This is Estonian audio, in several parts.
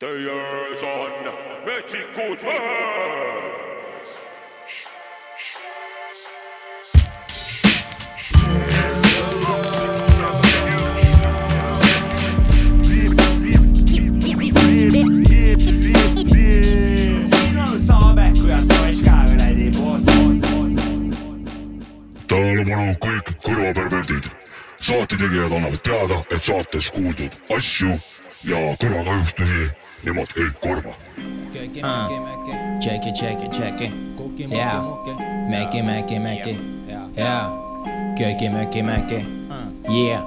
Teie ees on metsikud mehed. tähelepanu kõik kõrvaperverdid. saate tegijad annavad teada, et saates kuuldud asju ja kõrvakahjustusi nemad ei korva. Check it, check it, check it. Yeah. Mäki, mäki, mäki. Yeah. köögi, möki, mäki. Yeah.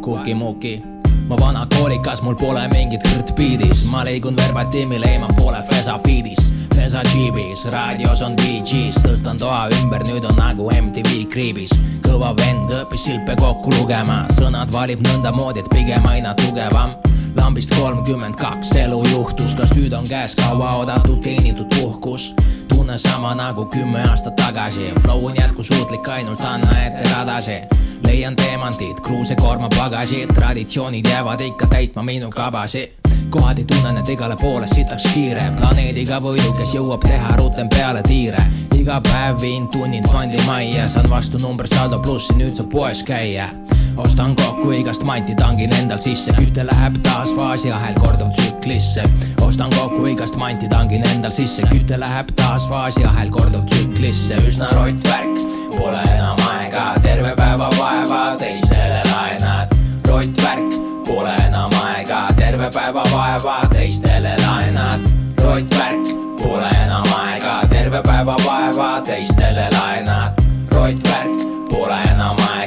kuki-muki. ma vana koolikas, mul pole mingit kõrtpiidis, ma liigun verbatiimil, ei ma pole Fesa feed'is. Fesa džiibis, raadios on DJ's, tõstan toa ümber, nüüd on nagu MTV kriibis. kõva vend õppis silpe kokku lugema, sõnad valib nõndamoodi, et pigem aina tugevam lambist kolmkümmend kaks. Elu juhtus, kas nüüd on käes kauaoodatud teenitud puhkus? tunne sama nagu kümme aastat tagasi, flow on jätkusuutlik ainult anna ette radasi. leian teemantid, kruusekoorma pagasi, traditsioonid jäävad ikka täitma minu kabasi. Kohati tunnen, et igale poole sitaks kiire, planeediga võidu, kes jõuab teha rutem peale tiire. iga päev viin tunnid pandimajja, saan vastu number saldo plussi, nüüd saab poes käia ostan kokku igast manti, tangin endal sisse, küte läheb taas faasiahel korduv tsüklisse. ostan kokku igast manti, tangin endal sisse, küte läheb taas faasiahel korduv tsüklisse, üsna rott värk, pole enam aega, terve päeva vaeva teistele laenad. rott värk, pole enam aega, terve päeva vaeva teistele laenad. rott värk, pole enam aega, terve päeva vaeva teistele laenad. rott värk, pole enam aega,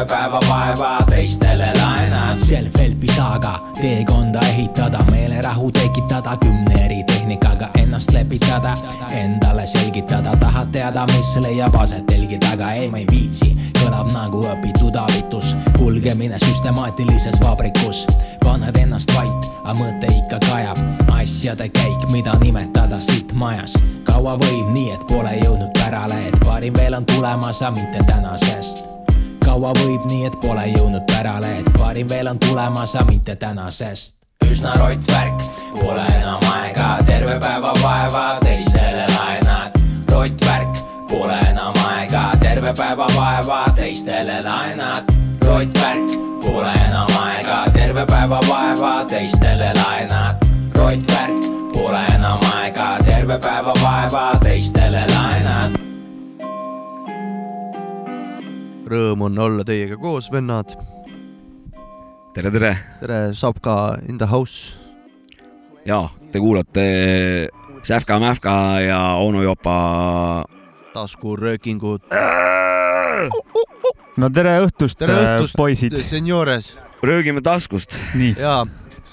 terve päeva vaeva teistele laenad. Self-helpi saaga, teekonda ehitada, meelerahu tekitada kümne eri tehnikaga, ennast lepitada, endale selgitada, tahad teada, mis leiab aset telgi taga, ei ma ei viitsi, kõlab nagu õpitud abitus, kulgemine süstemaatilises vabrikus, paned ennast vait, aga mõte ikka kajab, asjade käik, mida nimetada sitt majas, kaua võib nii, et pole jõudnud pärale, et parim veel on tulemas, aga mitte tänasest kaua võib nii, et pole jõudnud pärale, et parim veel on tulemas, aga mitte tänasest. üsna rott värk, pole enam aega, terve päeva vaeva teistele laenad. rott värk, pole enam aega, terve päeva vaeva teistele laenad. rott värk, pole enam aega, terve päeva vaeva teistele laenad. rott värk, pole enam aega, terve päeva vaeva teistele laenad. Rõõm on olla teiega koos, vennad. tere, tere tere, saab ka in the house. ja te kuulate Säfka Mäfka ja onu Jopa. taskuröökingud. no tere õhtust, tere õhtust, poisid. seniores. röögime taskust. nii, ja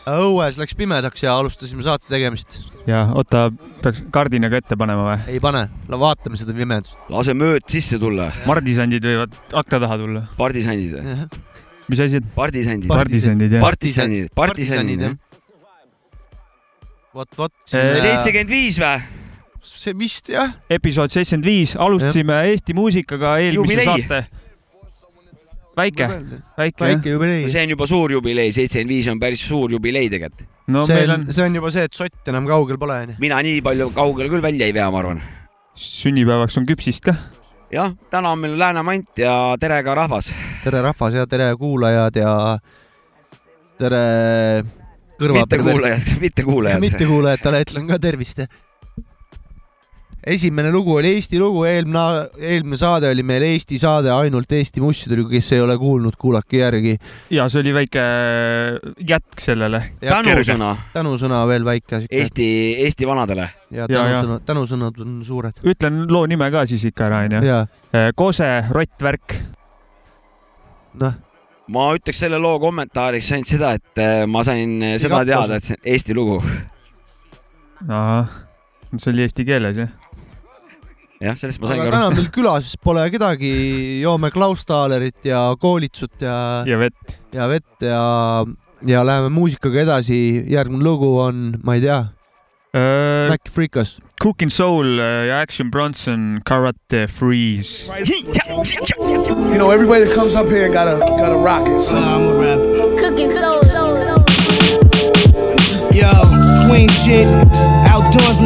õues läks pimedaks ja alustasime saate tegemist. ja oota, peaks kardinaga ette panema või? ei pane, vaatame seda pimedust. lase mööd sisse tulla. mardisandid võivad akna taha tulla. pardisandid või? mis asi? pardisandid. pardisandid jah. partisanid, partisanid jah. vot, vot. seitsekümmend viis või? see vist jah. episood seitsekümmend viis, alustasime Eesti muusikaga eelmise Jubilei. saate. väike, väike väike jubilei. see on juba suur jubilei, seitsekümmend viis on päris suur jubilei tegelikult. no see meil on see on juba see, et sott enam kaugel pole onju. mina nii palju kaugele küll välja ei vea, ma arvan. sünnipäevaks on küpsist ka. jah, täna on meil Lääne-Mant ja tere ka rahvas. tere rahvas ja tere kuulajad ja tere kõrva. mittekuulajad, mittekuulajad. mittekuulajatele ütlen ka tervist. Esimene lugu oli Eesti lugu, eelmine, eelmine saade oli meil Eesti saade ainult Eesti mussidele, kes ei ole kuulnud, kuulake järgi. ja see oli väike jätk sellele. tänusõna tänusõna veel väike. Eesti, Eesti vanadele. ja tänusõnad, tänusõnad on suured. ütlen loo nime ka siis ikka ära onju. ja Kose, rottvärk. noh, ma ütleks selle loo kommentaariks ainult seda, et äh, ma sain äh, seda teada, et see on Eesti lugu. ahah, see oli eesti keeles jah? jah, sellest ma sain aga ka täna aru. meil külas pole kedagi, joome Klaustalerit ja koolitsut ja, ja vett. ja vett ja, ja läheme muusikaga edasi. järgmine lugu on, ma ei tea, Mac Freekas. Cooking Soul äh, ja Action Bronson Karate Freeze. You know, everybody that comes up here gotta gotta rock it. So. Cooking soul. Yo,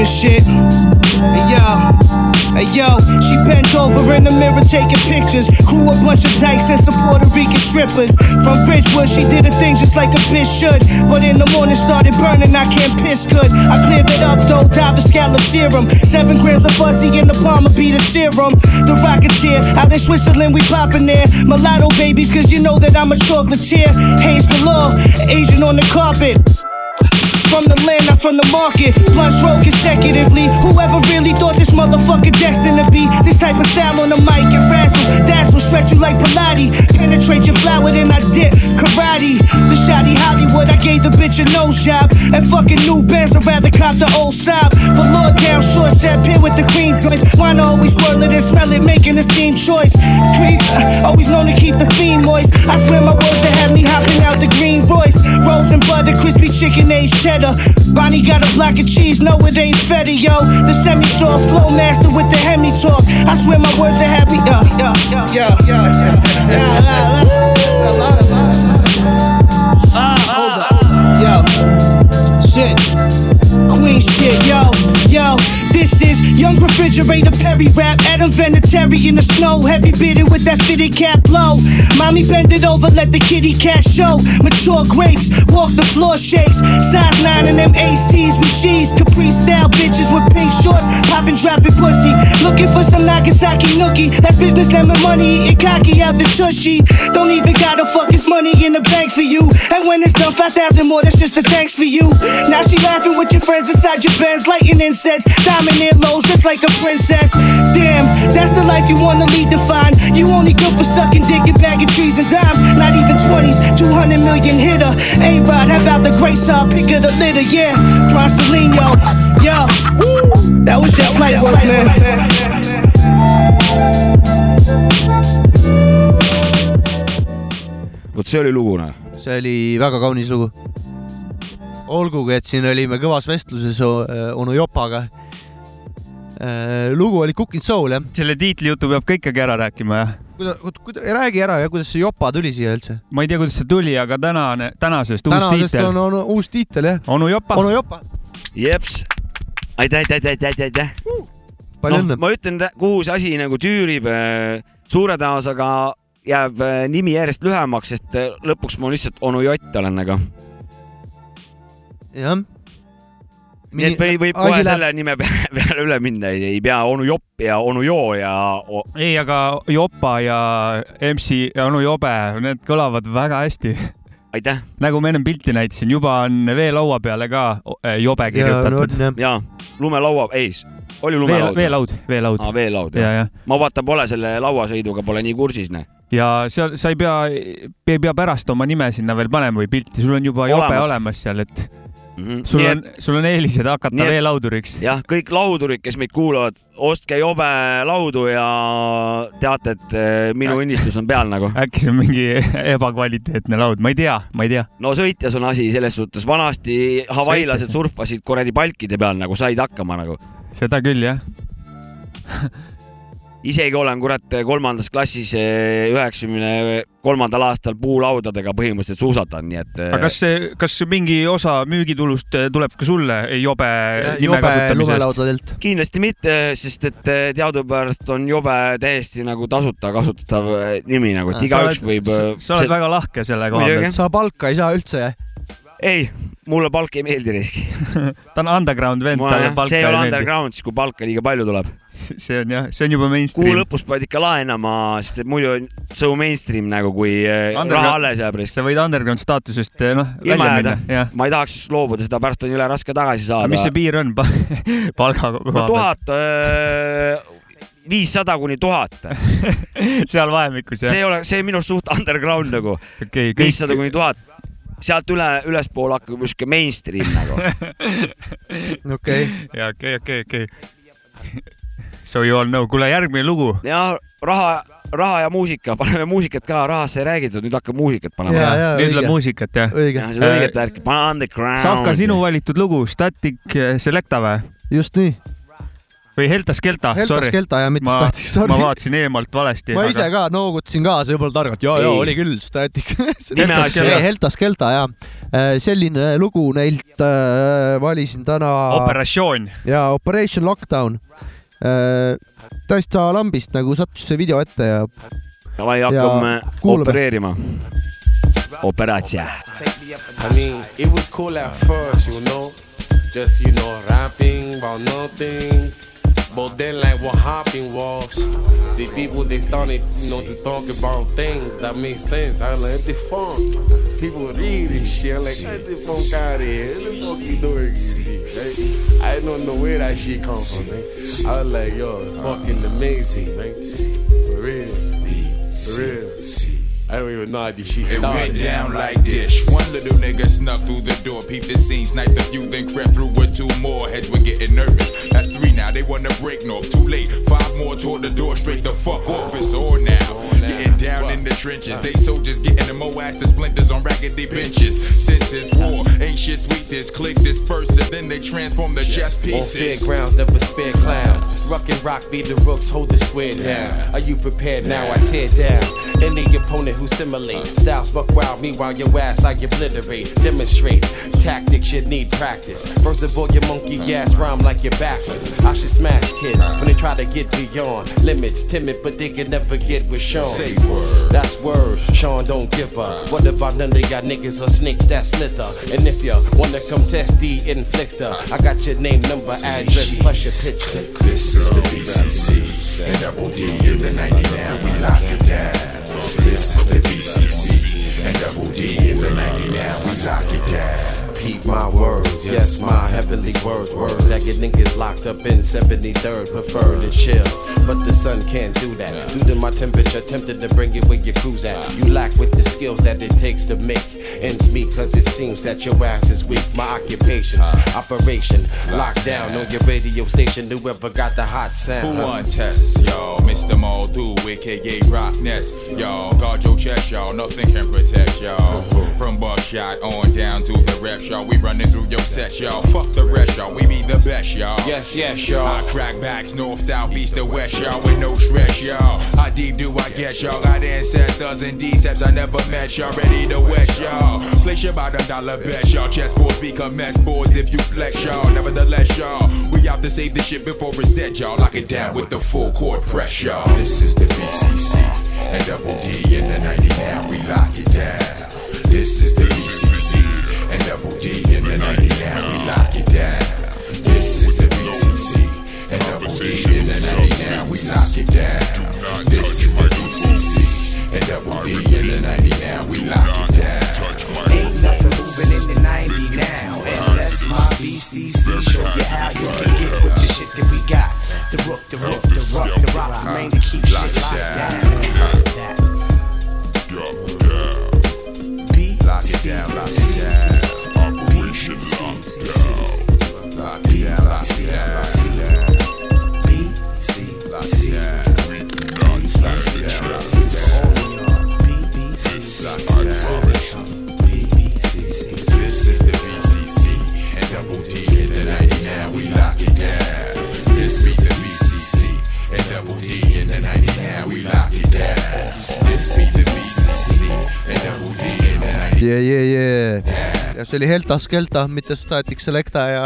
shit. Hey yo, hey yo, she bent over in the mirror taking pictures. Crew a bunch of dykes and some Puerto Rican strippers. From Ridgewood, she did a thing just like a bitch should. But in the morning started burning, I can't piss good. I cleared it up though, dive a scallop serum. Seven grams of fuzzy in the palm of be the serum. The Rocketeer, out in Switzerland, we poppin' there. Mulatto babies, cause you know that I'm a chocolatier. Haze galore, Asian on the carpet. From the land, not from the market. Blunts roll consecutively. Whoever really thought this motherfucker destined to be this type of style on the mic and razzle. Dazzle, stretch you like Pilates. Penetrate your flower, then I dip. Karate. The shoddy Hollywood, I gave the bitch a nose job. And fucking new bands, I'd rather cop the old sob. But Lord down, short set pin with the cream joints. Wine always swirl it and smell it, making a steam choice? Crease, uh, always known to keep the theme moist. I swear my words that had me hopping out the green voice. Rose and butter, crispy chicken, aged cheddar. Bonnie got a block of cheese, no it ain't feta, yo. The semi-straw flow master with the Hemi talk. I swear my words are happy, yo, yo, yo, yo, yo. Shit. Refrigerator Perry rap. Adam Vinatieri in the snow. Heavy bearded with that fitted cap blow. Mommy bend it over, let the kitty cat show. Mature grapes, walk the floor shakes. Size 9 and them ACs with G's. Capri style bitches with pink shorts. Popping, dropping pussy. Looking for some Nagasaki nookie. That business lemon money, eating cocky out the tushy. Don't even gotta fuck his money in the bank for you. And when it's done, 5,000 more, that's just a thanks for you. Now she laughing with your friends inside your Benz, lighting incense. Diamond earlobes, just like a princess. Damn, that's the life you wanna lead define. You only good for sucking dick and bagging trees and dimes. Not even 20s, 200 million hitter. A-Rod, how about the great side pick of the litter? Yeah, Bronsolino, yo, woo, that was just light work, man. vot see oli lugu noh. see oli väga kaunis lugu. olgugi, et siin olime kõvas vestluses o- onu Jopaga. Lugu oli Cooking Soul jah. selle tiitlijutu peab ka ikkagi ära rääkima, jah? kuida-, kuida-, räägi ära ja kuidas see Jopa tuli siia üldse? ma ei tea, kuidas see tuli, aga tänane, tänasest uus tänasest tiitel on, on uus tiitel jah. onu Jopa. onu Jopa, jeps, aitäh, aitäh, aitäh, aitäh, aitäh. palju õnne. ma ütlen, kuhu see asi nagu tüürib. suure tõenäosusega jääb äh, nimi järjest lühemaks, sest äh, lõpuks ma lihtsalt onu Jott olen nagu. jah. Nii et või võib kohe selle nime peale üle minna, ei pea onu Jopp ja onu Joo ja o... ei, aga Jopa ja MC ja onu Jobe, need kõlavad väga hästi. aitäh nagu ma ennem pilti näitasin, juba on veelaua peale ka eh, Jobe kirjutatud. ja lumelaua, ei, oli Vee, lumelaud? veelaud, veelaud. aa, veelaud ja, jah. jah. ma vaata pole selle lauasõiduga pole nii kursis, noh. ja seal sa ei pea, ei pea pärast oma nime sinna veel panema või pilti, sul on juba Jobe Olemas. olemas seal, et Mhm. sul on, sul on eelised hakata Nii et- veelauduriks. jah, kõik laudurid, kes meid kuulavad, ostke jobe laudu ja teate, et eh, minu õnnistus on peal nagu. äkki see on mingi ebakvaliteetne laud, ma ei tea, ma ei tea. no sõitjas on asi selles suhtes, vanasti havailased surfasid kuradi palkide peal nagu said hakkama nagu. seda küll jah. isegi olen kurat kolmandas klassis eh, üheksakümne kolmandal aastal puulaudadega põhimõtteliselt suusatan, nii et. aga kas see, kas see mingi osa müügitulust eh, tuleb ka sulle jobe nime jobe kasutamise eest? lumelaudadelt. kindlasti mitte, sest et eh, teadupärast on jobe täiesti nagu tasuta kasutatav eh, nimi nagu, et igaüks võib. sa, oled väga lahke selle koha pealt. sa palka ei saa üldse ei, mulle palk ei meeldi riski. ta on underground vend, see ei ole underground, siis kui palka liiga palju tuleb. see on jah, see on juba kuu mainstream. lõpus pead ikka laenama, sest et muidu on so mainstream nagu, kui eh, Underground- raha alles jääb sa võid underground staatusest eh, noh ilma välja jääda minna, ma ei tahaks siis loobuda, seda pärast on jõle raske tagasi aga mis see saada. piir on palga koha pealt? tuhat, viissada kuni tuhat, seal vahemikus see jah? ei ole, see on minu arust suht underground nagu, okei, viissada kuni tuhat. sealt üle, ülespoole hakkab sihuke mainstream nagu. okei, ja okei, okei, okei. So you all know, kuule järgmine lugu. ja raha, raha ja muusika, paneme muusikat ka, rahast sai räägitud, nüüd hakkab muusikat panema nüüd tuleb muusikat jah. õige, jah, seda õiget värki, pane underground. Savka, sinu valitud lugu, Static eh, Selecta või? just nii. või Helta Skelta, Helta sorry. Skelta ja mitte ma, Static, ma sorry. vaatasin eemalt valesti. ma ise ka noogutasin kaasa jumala targalt, ja, ja Ei. oli küll Static. Nime asja Skelta. ei Helta Skelta ja selline lugu neilt äh, valisin täna operatsioon. ja Operation Lockdown äh,. Täitsa lambist nagu sattus see video ette ja davai, hakkame opereerima. operatsia. I mean, it was cool at first, you know. Just, you know, rapping about nothing. But then, like, what happened was the people they started, you know, to talk about things that make sense. I was like, the funk. People read shit. I'm like, get the funk out of here. What the fuck you doing? Right? I don't know where that shit come from, man. I was like, yo, fucking amazing, man. For real. For real. I don't even know how this shit It went down like this. One little nigga snuck through the door, peeped the scene, sniped a few, then crept through with two more. Heads were getting nervous. That's three now, they wanna break north. Too late. Five more toward the door, straight the fuck off. It's on now. Getting down in the trenches. They soldiers getting the moass the splinters on raggedy benches. Since it's war, ain't shit sweet. This click disperse it, then they transform the chess pieces. On fairgrounds, never spare clowns. Rock and rock, be the rooks, hold the square down. Are you prepared now? I tear down any opponent who simulate. Uh. Styles buck wild, meanwhile your ass I obliterate. Demonstrate tactics you need practice. First of all, your monkey uh. ass rhyme like you're backwards. I should smash kids uh. when they try to get beyond limits. Timid, but they can never get with Sean. Say word. That's word, Sean don't give up. What about none of y'all niggas or snakes that slither? And if ya wanna come test the inflictor, I got your name, number, address, plus your picture. This is the BCC and Double D in the 90 now. We lock it down. This is the BCC and Double D in the 90 now. We lock it down. Repeat my words, yes, my heavenly words. Words that get niggas locked up in 73rd, prefer to chill. But the sun can't do that. Due to my temperature, tempted to bring it where your cruise at. You lack with the skills that it takes to make ends meet, cause it seems that your ass is weak. My occupation's operation, lockdown on your radio station. Whoever got the hot sound. Who want tests, y'all? Mr. Moldu, aka Rock Nest, y'all. Guard your chest, y'all. Nothing can protect y'all. From buckshot on down to the reps, y'all. We running through your set, y'all. Fuck the rest, y'all. We be the best, y'all. Yes, yes, y'all. I crack backs north, south, east, or west, y'all. With no stress, y'all. How deep do I get, y'all? Got ancestors and decepts I never met, y'all. Ready to west, y'all. Place your bottom dollar bet, y'all. chess Chessboards become mess boards if you flex, y'all. Nevertheless, y'all. We out to save the shit before it's dead, y'all. Lock it down with the full court press, y'all. This is the BCC and Double D in the 90 now. We lock it down. This is the BCC and Double D in the 90 now. We lock it down. This is the BCC and Double D in the 90 now. We lock it down. This is the BCC and Double D in the 90 now. We lock it down. Ain't nothing moving in the 90 now. And that's my BCC. Show you how you can get with the shit that we got. The rook, the rook, the rock, the rock. Remain to keep shit locked down. Lock it down, lock it down. Operation Lockdown. Lock it down, lock it down, lock it down. Chance. Lock it down. This is the BCC and Double D in the 90 now. We lock it down. This is the BCC and Double D in the 90 now. We lock it. Yeah, yeah, yeah. ja see oli Helta Skelta, mitte Static Selecta ja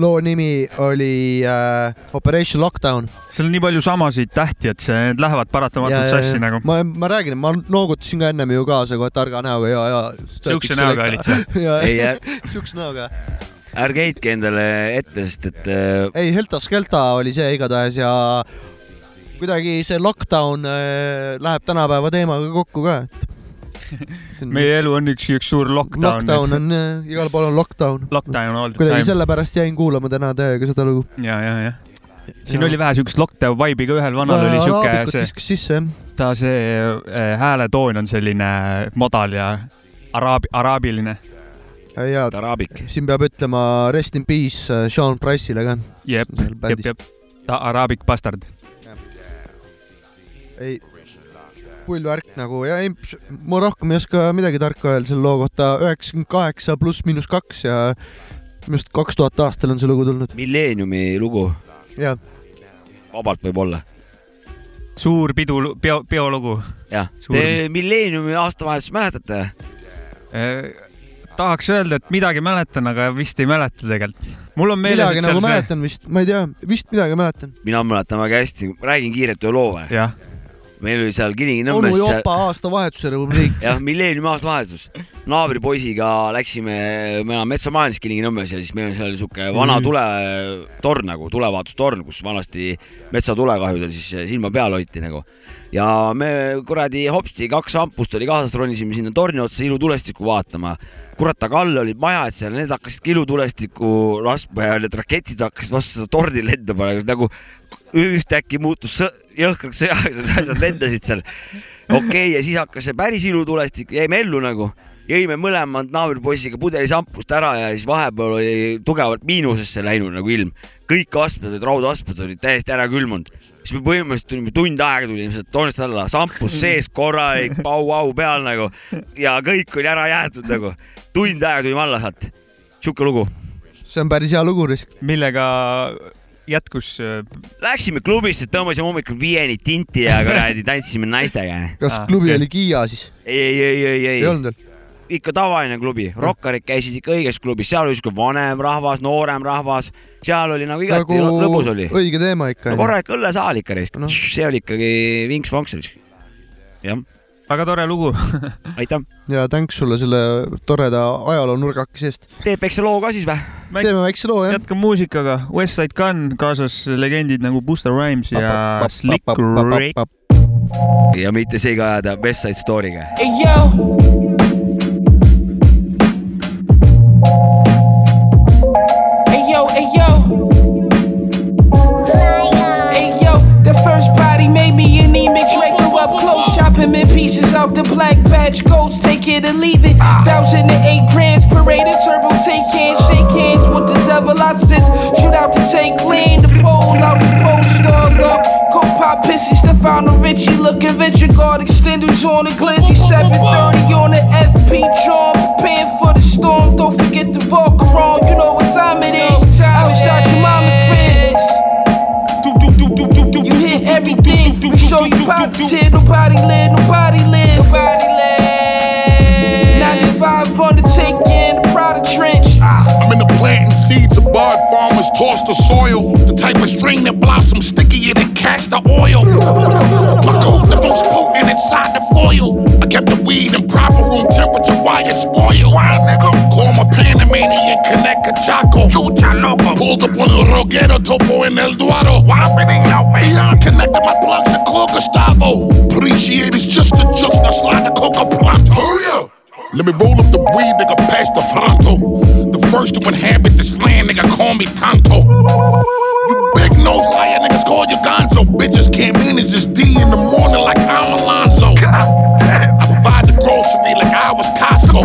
loo nimi oli äh, Operation Lockdown. seal on nii palju samasid tähti, et see need lähevad paratamatult sassi nagu. ma, ma räägin, ma noogutasin ka ennem ju kaasa kohe targa näoga ja, ja. Siukse näoga olid sa? Ei, siukse näoga. ärge heitke endale ette, sest et äh, ei, Helta Skelta oli see igatahes ja kuidagi see lockdown äh, läheb tänapäeva teemaga kokku ka. Meie elu on üks, üks suur lockdown. Lockdown on, igal pool on lockdown. Lockdown all the kuidagi time. sellepärast jäin kuulama täna täiega seda lugu. ja, ja, ja. siin oli vähe siukest lockdown vibe'i ka ühel vanal oli siuke araabikut see, viskas sisse jah. ta see äh, hääletoon on selline madal ja araabi, araabiline. ja araabik. siin peab ütlema rest in peace äh, Sean Price'ile ka. jep, jep, jep. ta araabik bastard. ei, pull värk nagu ja ei, ma rohkem ei oska midagi tarka öelda selle loo kohta, üheksakümmend kaheksa pluss miinus kaks ja minu arust kaks tuhat aastal on see lugu tulnud milleeniumi lugu. ja vabalt võib olla. suur pidu, peo, peolugu. jah, te milleeniumi aastavahetust mäletate? tahaks öelda, et midagi mäletan, aga vist ei mäleta tegelikult. mul on meeles, midagi nagu see, mäletan vist, ma ei tea, vist midagi mäletan. mina mäletan väga hästi, räägin kiirelt ühe loo või? jah, meil oli seal onu Kilingi-Nõmmes seal... Jopa aastavahetuse rubriik. jah, milleeniumi aastavahetus. naabripoisiga läksime, me elame metsamajandis Kilingi-Nõmmes ja siis meil on seal sihuke vana Mhm. tuletorn nagu, tulevaatustorn, kus vanasti metsatulekahjudel siis silma peal hoiti nagu. ja me kuradi hopsti kaks ampust oli kaasas, ronisime sinna torni otsa ilutulestikku vaatama. kurat, aga all olid majad seal, need hakkasid ilutulestikku laskma ja need raketid hakkasid vastu seda torni lendama nagu ühtäkki muutus jõhkraks sõjaks, need asjad lendasid seal. okei okay,, ja siis hakkas see päris ilutulestik, jäime ellu nagu, jõime mõlemad naabripoisiga pudeli šampust ära ja siis vahepeal oli tugevalt miinusesse läinud nagu ilm. kõik astmed olid, raudastmed olid täiesti ära külmunud. siis me põhimõtteliselt tulime tund aega tulime sealt toonist alla, šampus sees korralik pau-au peal nagu ja kõik oli ära jäetud nagu. tund aega tulime alla sealt. sihuke lugu. see on päris hea lugu, risk. millega jätkus äh, Läksime klubisse, tõmbasime hommikul viieni tinti ja kuradi tantsisime naistega. kas klubi oli Kiia siis? ei, ei, ei, ei, ei, ei olnud veel? ikka tavaline klubi, rokkarid käisid ikka õiges klubis, seal oli siuke vanem rahvas, noorem rahvas, seal oli nagu igati nagu lõbus oli. õige teema ikka no. korralik õllesaal ikka see oli ikkagi vinks-vonks. jah, väga tore lugu. aitäh. ja thanks sulle selle toreda ajaloonurgakese eest. teeb väikse loo ka siis või? teeme väikse loo jah. jätkame muusikaga, Westside Gun kaasas legendid nagu Busta Rhymes ja Slick Rick. ja mitte segi ajada West Side Story'ga. It or leave it. Thousand and eight grands, paraded turbo, take hands, shake hands with the devil I sits. Shoot out to take land, the pole out the post, up. Coke pop pissy, Stefano Ricci looking richer. Guard extenders on the glizzy, 730 on the FP drum. Preparing for the storm, don't forget to walk around. You know what time it is. Outside your mama crib. You hear everything, we show you positive. Nobody live, nobody live. Nobody live. 95 undertaking the Prada trench. Ah, I'm in the planting seeds of bud farmers toss the soil. The type of string that blossoms stickier than castor oil. My coat the most potent inside the foil. I kept the weed in proper room temperature while it spoiled. Call my Panamanian connect a Chaco. Pulled up on the Roguero Topo in El Duaro. Beyond connected my plugs and call Gustavo. Appreciate it's just a just a slide the coca pronto. Hurry up! Let me roll up the weed, nigga, past the fronto. The first to inhabit this land, nigga, call me Tonto. You big nose liar, niggas call you Gonzo. Bitches can't manage this D in the morning like I'm Alonzo. I provide the grocery like I was Costco.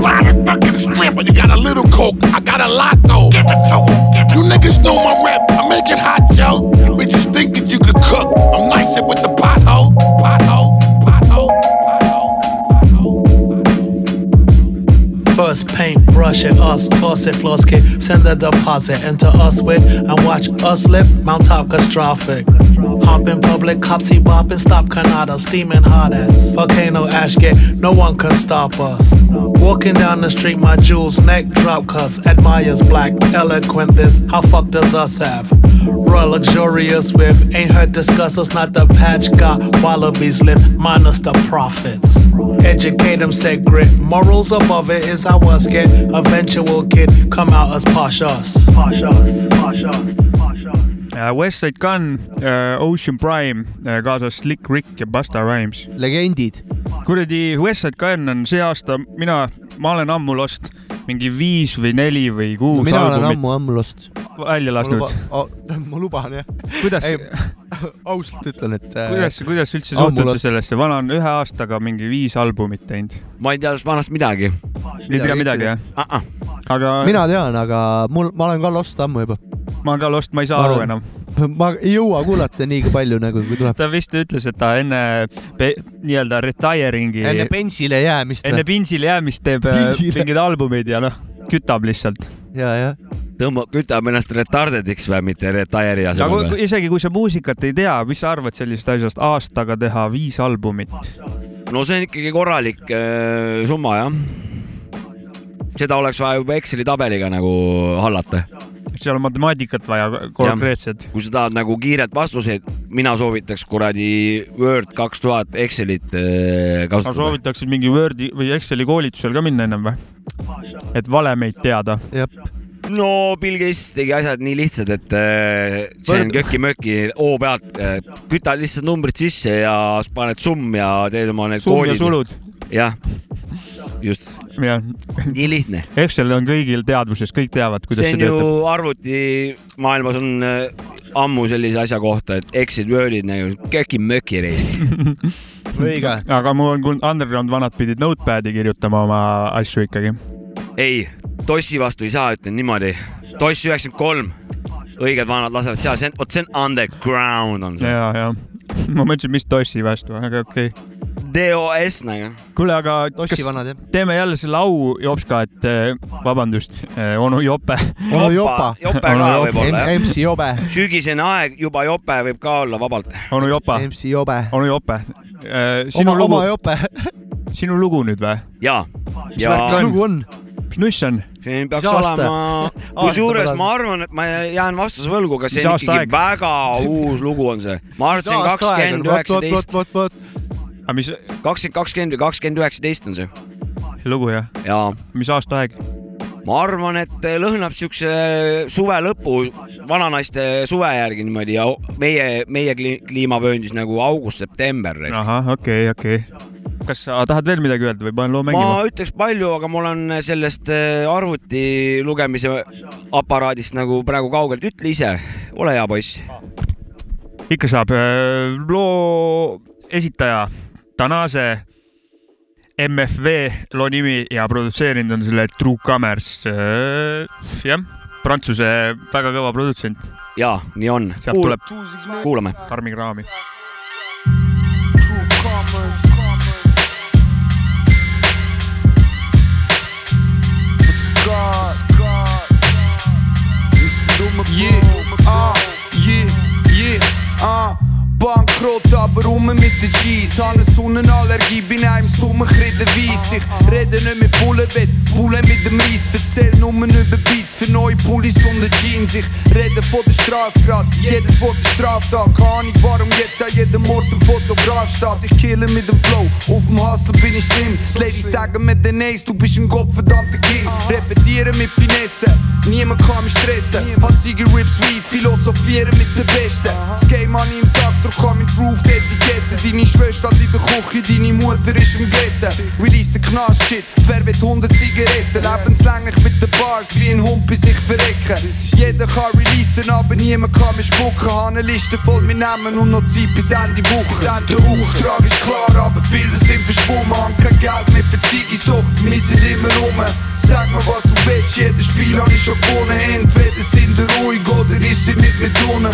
But you got a little coke, I got a lot though. You niggas know my rep, I make it hot, yo. Us, toss it, floss kit, send a deposit, enter us with, and watch us slip, mount top catastrophic. Hop in public, copsy bopping, stop Canada, steaming hot as volcano ash get, no one can stop us. Walking down the street, my jewels, neck drop cuss, admires black, eloquent this, how fuck does us have? Royal luxurious with, ain't heard discuss us, not the patch got wallabies live, minus the profits. Educate them, grit, morals above it is how us get, eventual kid, come out as posh us. Westside Gun, Ocean Prime äh, kaasas Slick Rick ja Busta Rhymes. legendid. kuradi Westside Gun on see aasta, mina, ma olen ammu lost mingi viis või neli või kuus mina olen ammu, ammu lost. välja lasknud. ma luban jah. Kuidas- ausalt ütlen, et. kuidas, kuidas üldse suhtute sellesse, vana on ühe aastaga mingi viis albumit teinud. ma ei tea sellest vanast midagi. ei tea midagi jah uh? -uh. aga mina tean, aga mul, ma olen ka lost ammu juba. Ma ka lost, ma ei saa aru enam. ma ei jõua kuulata nii palju nagu, kui tuleb. ta vist ütles, et ta enne nii-öelda retiring'i. enne pensile jäämist enne pinsile jäämist teeb äh, Pinsile. mingeid albumeid ja noh, kütab lihtsalt. ja, jah. tõmbab, kütab ennast retardediks või mitte retire'i aga asemel või? isegi kui sa muusikat ei tea, mis sa arvad sellisest asjast, aastaga teha viis albumit? no see on ikkagi korralik äh, summa jah. Seda oleks vaja juba Exceli tabeliga nagu hallata. seal on matemaatikat vaja konkreetset. kui sa tahad nagu kiiret vastuseid, mina soovitaks kuradi Word kaks tuhat Excelit äh, ma kasutada. soovitaksin mingi Wordi või Exceli koolitusel ka minna ennem või? et valemeid teada. no Bill Gates tegi asjad nii lihtsad, et äh, see on köki-möki hoo pealt, kütad lihtsalt numbrid sisse ja paned summ ja teed oma need Summ ja koolid. sulud. jah, just. nii lihtne. Excel on kõigil teadvuses, kõik teavad, kuidas see see, on ju töötab. arvutimaailmas on äh, ammu sellise asja kohta, et Exit Wordid nagu köki-möki reis. õige. aga mul on kuulnud, Underground vanad pidid notepad'i kirjutama oma asju ikkagi. ei, Tossi vastu ei saa, ütlen niimoodi. Toss üheksakümmend kolm, õiged vanad lasevad seal, see on, vot see on underground on see. ja, ja ma mõtlesin, mis Tossi vastu, aga okei okay.. DOS nagu. kuule, aga Tossi kas vanad, jah. teeme jälle selle au Jopska, et eh, vabandust, onu Jope. onu Jopa. jope ka võib-olla jah. MC Jobe. sügisene aeg, juba jope võib ka olla vabalt. onu Jopa. MC Jobe. onu Jope. sinu oma, lugu oma, Jope. sinu lugu nüüd või? jaa. mis lugu on? mis nuss on? see peaks Mis aasta? olema, kusjuures ma arvan, et ma jään vastuse võlgu, aga see on ikkagi aeg? väga uus lugu on see. ma arvan, et see on kakskümmend üheksateist. Aga mis kakskümmend kakskümmend või kakskümmend üheksateist on see. lugu jah? jaa. mis aasta aeg? ma arvan, et lõhnab siukse suve lõpu, vananaiste suve järgi niimoodi ja meie, meie kli- kliimavööndis nagu august-september. ahah, okei, okei. kas sa tahad veel midagi öelda või panen loo ma mängima? ütleks palju, aga mul on sellest äh, arvuti lugemise aparaadist nagu praegu kaugelt, ütle ise, ole hea poiss. ikka saab. loo esitaja Tanase MFV loo nimi ja produtseerinud on selle True Commerce. jah, prantsuse väga kõva produtsent. jaa, nii on. sealt tuleb kuulame. karmi kraami. Yeah, ah, yeah, yeah, ah. Bankrott, aber rum mit den G's. Habe eine Sonnenallergie, bin auch im Sommer kredenweise. Ich rede nicht mit Bullenbett, Bullen mit dem Reis. Erzähl nur über Beats für neue Pullis und die Jeans. Ich rede von der Straße grad, jedes Wort ist Straftat. Keine Ahnung, warum jetzt an jedem Mord ein Fotograf steht. Ich kille mit dem Flow, auf dem Hustle bin ich slim. Die Ladies sagen mir den Ace, du bist ein gottverdammter King. Repetieren mit Finesse, niemand kann mich stressen. Hat Ziege Rips Weed, philosophieren mit den Besten. Das Game an im Sack, doch kann mit Roof Etikette. Deine Schwester hat in der Küche, deine Mutter ist im Ghetto. Release Knast-Shit, wer will 100 Zigaretten? Lebenslänglich mit den Bars, wie ein Hund bei sich verrecken. Jeder kann releasen, aber niemand kann mich spucken. Habe Liste voll mit Namen und noch Zeit bis Ende Woche. Der Auftrag ist klar, aber Bilder sind verschwommen. Haben kein Geld mehr für Ziggis, doch wir sind immer rum. Sag mir, was du willst, jedes Spiel habe ich schon gewonnen. Entweder sind wir ruhig oder ist sie mit mir drinnen.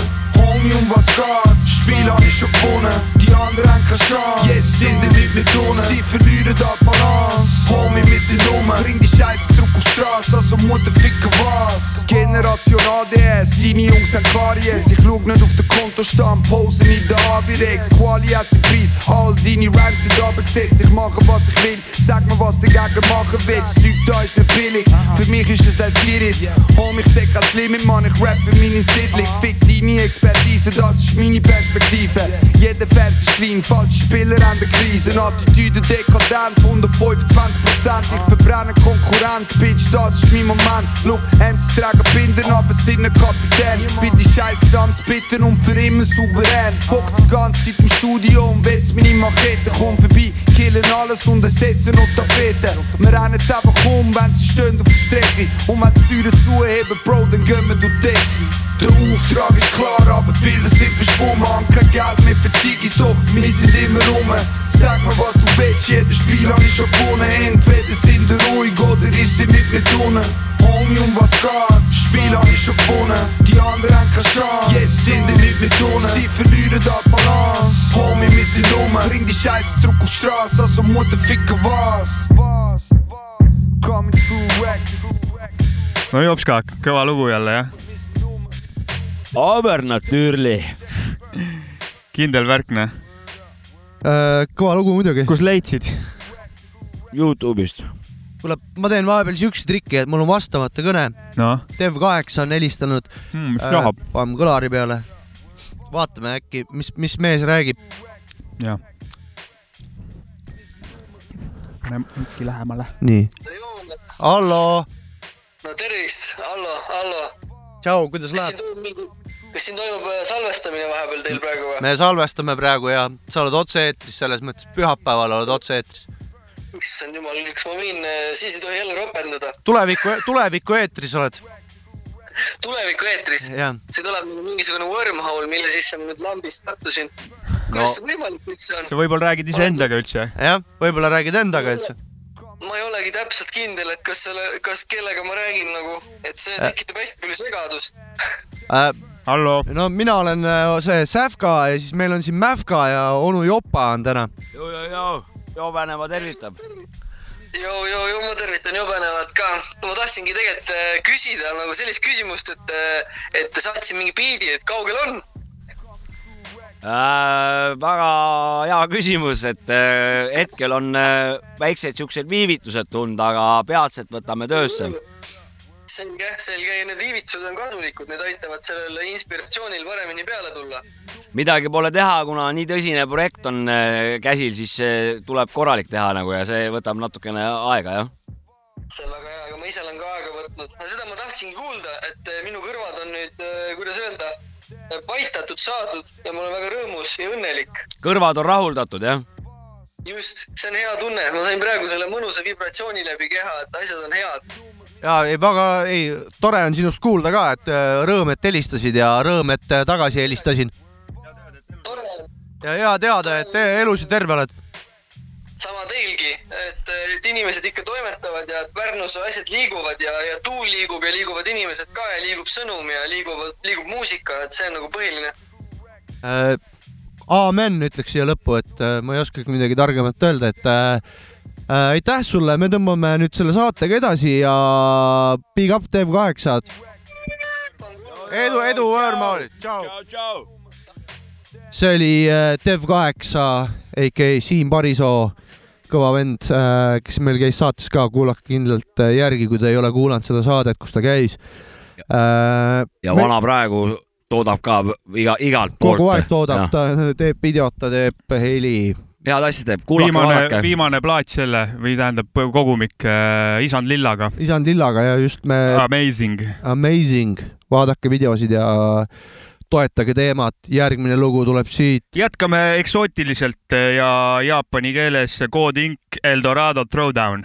Homie, um was geht's? Spiel habe ich schon gewonnen. Die anderen haben keine Chance. Jetzt sind wir mit drinnen. Sie verlieren die Balance. Homie, wir sind rum. Bring die Scheiße zurück auf die Straße, also Mutter ficken was. Generation ADS, deine Jungs haben Karies. Ich schau nicht auf den Kontostand, posen in der Avirex. Quali hat seinen Preis, all deine Rhymes sind abgesetzt. Ich mache was ich will, sag mir was dagegen machen willst. Das Zeug da ist nicht billig, für mich ist es als Spirit. Homie, ich seh kein Limit, Mann, ich rap für meine Siedlung. Fick deine Expertise, das ist meine Perspektive. Jeder Vers ist klein, falsche Spieler an der Krise. Attitüde dekadent, 125 Prozent. Ich verbrenne Konkurrenz, Bitch, das ist mein Moment. Look, MCs tragen Binden, aber sind nicht Kapitän. Bin die Scheiße am Spitten und für immer souverän. Hock die ganze Zeit im Studio und wetz meine Machete. Komm vorbei, killen alles und ersetzen noch Tapeten. Wir rennen jetzt einfach um, wenn sie stehen auf der Strecke. Und wenn die Türen zuheben, Bro, dann gehen wir durch die Decke. Der Auftrag ist klar, aber Bilder sind verschwommen. Haben kein Geld mehr für Ziggis, doch wir sind immer rum. Sag mir, was du willst, jedes Spiel habe ich schon gewonnen. Entweder sind wir ruhig oder ist sie mit mir drinnen. Homie, um was geht's? Spiel habe ich schon gewonnen. Die anderen haben keine Chance. Jetzt sind wir mit mir drinnen. Sie verlieren die Balance. Homie, wir sind rum. Bring die Scheiße zurück auf die Straße, also Mutter ficken was. Was? Coming true wreck. no Jopska, kõva lugu jälle jah, Aber natürlich. kindel värk noh. Äh, kõva lugu muidugi. kus leidsid? Youtube'ist. kuule, ma teen vahepeal siukse triki, et mul on vastamata kõne. noh, Dev8 on helistanud Hmm, mis tahab? paneme kõlari peale. vaatame äkki, mis, mis mees räägib. jah. pane mikki lähemale. nii. hallo, no tervist, Allo, Allo. tšau, kuidas läheb? Kas siin toimub äh, salvestamine vahepeal teil praegu või? me salvestame praegu ja sa oled otse-eetris, selles mõttes pühapäeval oled otse-eetris. issand jumal, kas ma võin, siis ei tohi jälle ropendada. tuleviku, tuleviku eetris oled. tuleviku eetris. see tuleb nagu mingisugune wormhole, mille sisse ma nüüd lambist sattusin. kuidas see võimalik üldse on? sa võib-olla räägid iseendaga üldse? jah, võib-olla räägid endaga üldse. ma ei olegi täpselt kindel, et kas selle, kas kellega ma räägin nagu, et see tekitab hästi palju segadust. äh,. hallo. no mina olen äh, see Säfka ja siis meil on siin Mäfka ja onu Jopa on täna. joo, joo, joo, Jobenema tervitab. joo, joo, joo, ma tervitan jobenevat ka. ma tahtsingi tegelikult äh, küsida nagu sellist küsimust, et, et saatsin mingi biidi, et kaugel on? Äh, väga hea küsimus, et äh, hetkel on äh, väiksed siuksed viivitused tunda, aga peatselt võtame töösse. selge, selge ja need viivitused on kasulikud, need aitavad sellele inspiratsioonil paremini peale tulla. midagi pole teha, kuna nii tõsine projekt on äh, käsil, siis äh, tuleb korralik teha nagu ja see võtab natukene aega, jah. see on väga hea, aga ma ise olen ka aega võtnud. seda ma tahtsingi kuulda, et eh, minu kõrvad on nüüd, kuidas öelda, paitatud saadud ja ma olen väga rõõmus ja õnnelik. kõrvad on rahuldatud, jah. just, see on hea tunne, ma sain praegu selle mõnusa vibratsiooni läbi keha, et asjad on head. Ja ei, väga ei, tore on sinust kuulda ka, et äh, rõõm, et helistasid ja rõõm, et äh, tagasi helistasin. ja hea teada, et te elus ja terve oled. sama teilgi, et, et inimesed ikka toimetavad ja Pärnus asjad liiguvad ja, ja tuul liigub ja liiguvad inimesed ka ja liigub sõnum ja liiguvad, liigub muusika, et see on nagu põhiline. äh,. Aamen ütleks siia lõppu, et äh, ma ei oskagi midagi targemat öelda, et äh, äh, aitäh sulle, me tõmbame nüüd selle saatega edasi ja big up Dev8. edu, edu Võõrmaalis, tšau. see oli äh, Dev8 aka Siim Parisoo, kõva vend, kes meil käis saates ka, kuulake kindlalt äh, järgi, kui te ei ole kuulanud seda saadet, kus ta käis. ja vana praegu toodab ka iga, igalt poolt. kogu aeg toodab, ta teeb videot, ta teeb heli. Head asja teeb, kuulake, viimane, vaadake. viimane plaat selle või tähendab kogumik äh, Isand Lillaga. isand Lillaga ja just me. Amazing. Amazing, vaadake videosid ja toetage teemat, järgmine lugu tuleb siit. jätkame eksootiliselt äh, ja jaapani keeles Code Inc Eldorado Throwdown.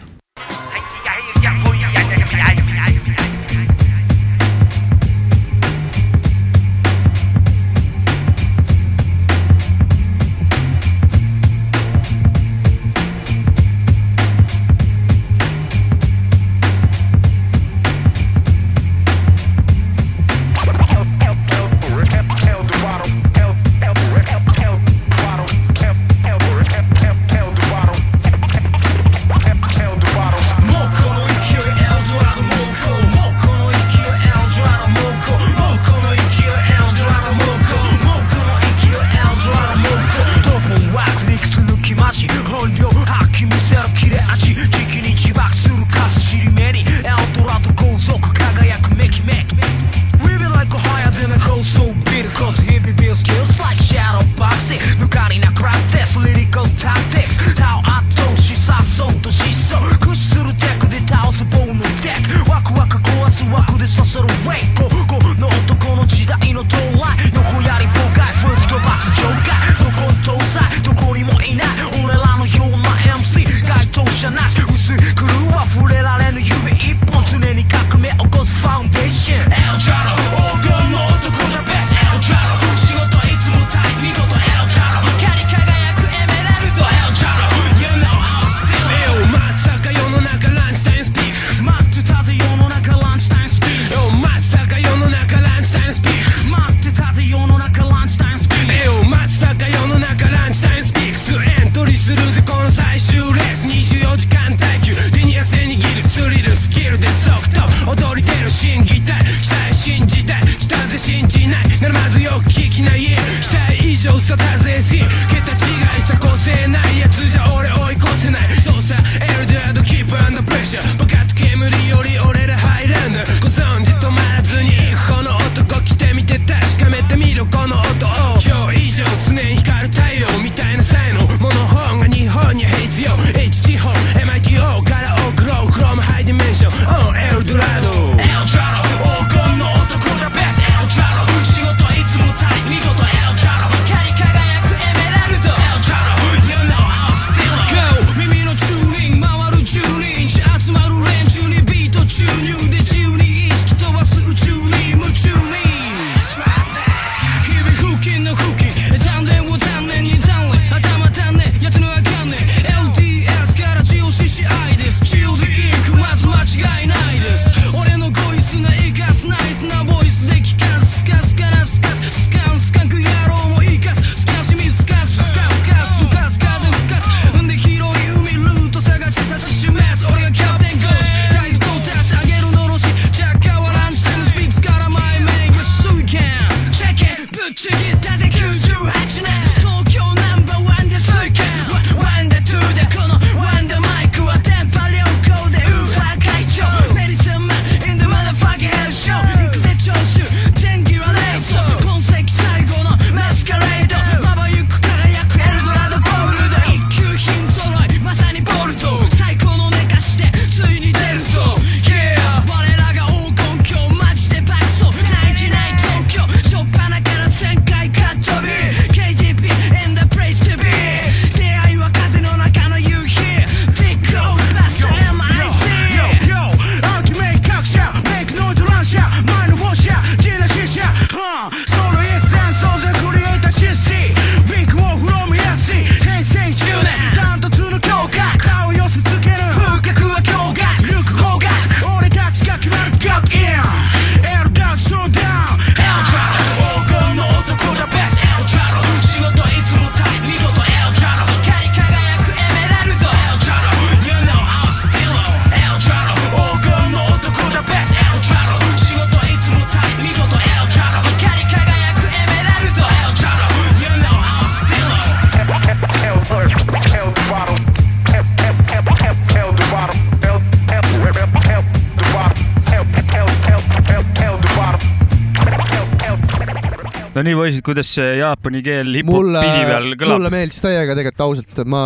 nii võisid, kuidas see jaapani keel hip-hop pidi peal kõlab. mulle meeldis täiega tegelikult ausalt, ma,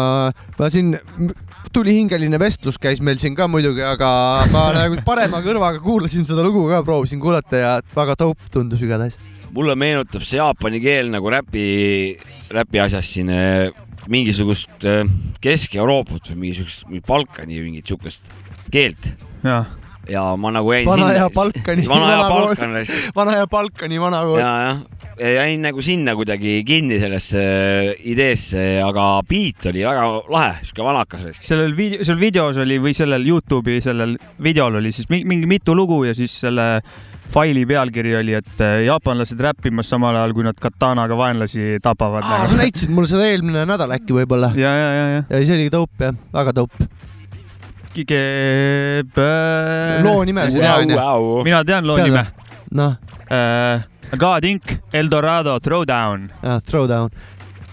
ma siin tulihingeline vestlus käis meil siin ka muidugi, aga ma nagu parema kõrvaga kuulasin seda lugu ka, proovisin kuulata ja väga dope tundus igatahes. mulle meenutab see jaapani keel nagu räpi, räpi asjas siin äh, mingisugust äh, Kesk-Euroopat või mingisugust Balkani mingit siukest keelt. jah ja ma nagu jäin vana sinna. Balkani, vana ja Balkani. vana ja Balkani vanakool. ja, jah, jäin nagu sinna kuidagi kinni sellesse äh, ideesse, aga beat oli väga lahe, sihuke vanakas. sellel video, seal videos oli või sellel Youtube'i sellel videol oli siis mingi mitu lugu ja siis selle faili pealkiri oli, et äh, jaapanlased räppimas samal ajal, kui nad katanaga vaenlasi tapavad. sa näitasid mulle seda eelmine nädal äkki võib-olla. ja, ja, ja, ja. ja see oli dope jah, väga dope rääkige pöö.... loo nimesid wow,. Wow. mina tean loo Teada. nime. noh uh,. God Inc, Eldorado, Throwdown. Throwdown.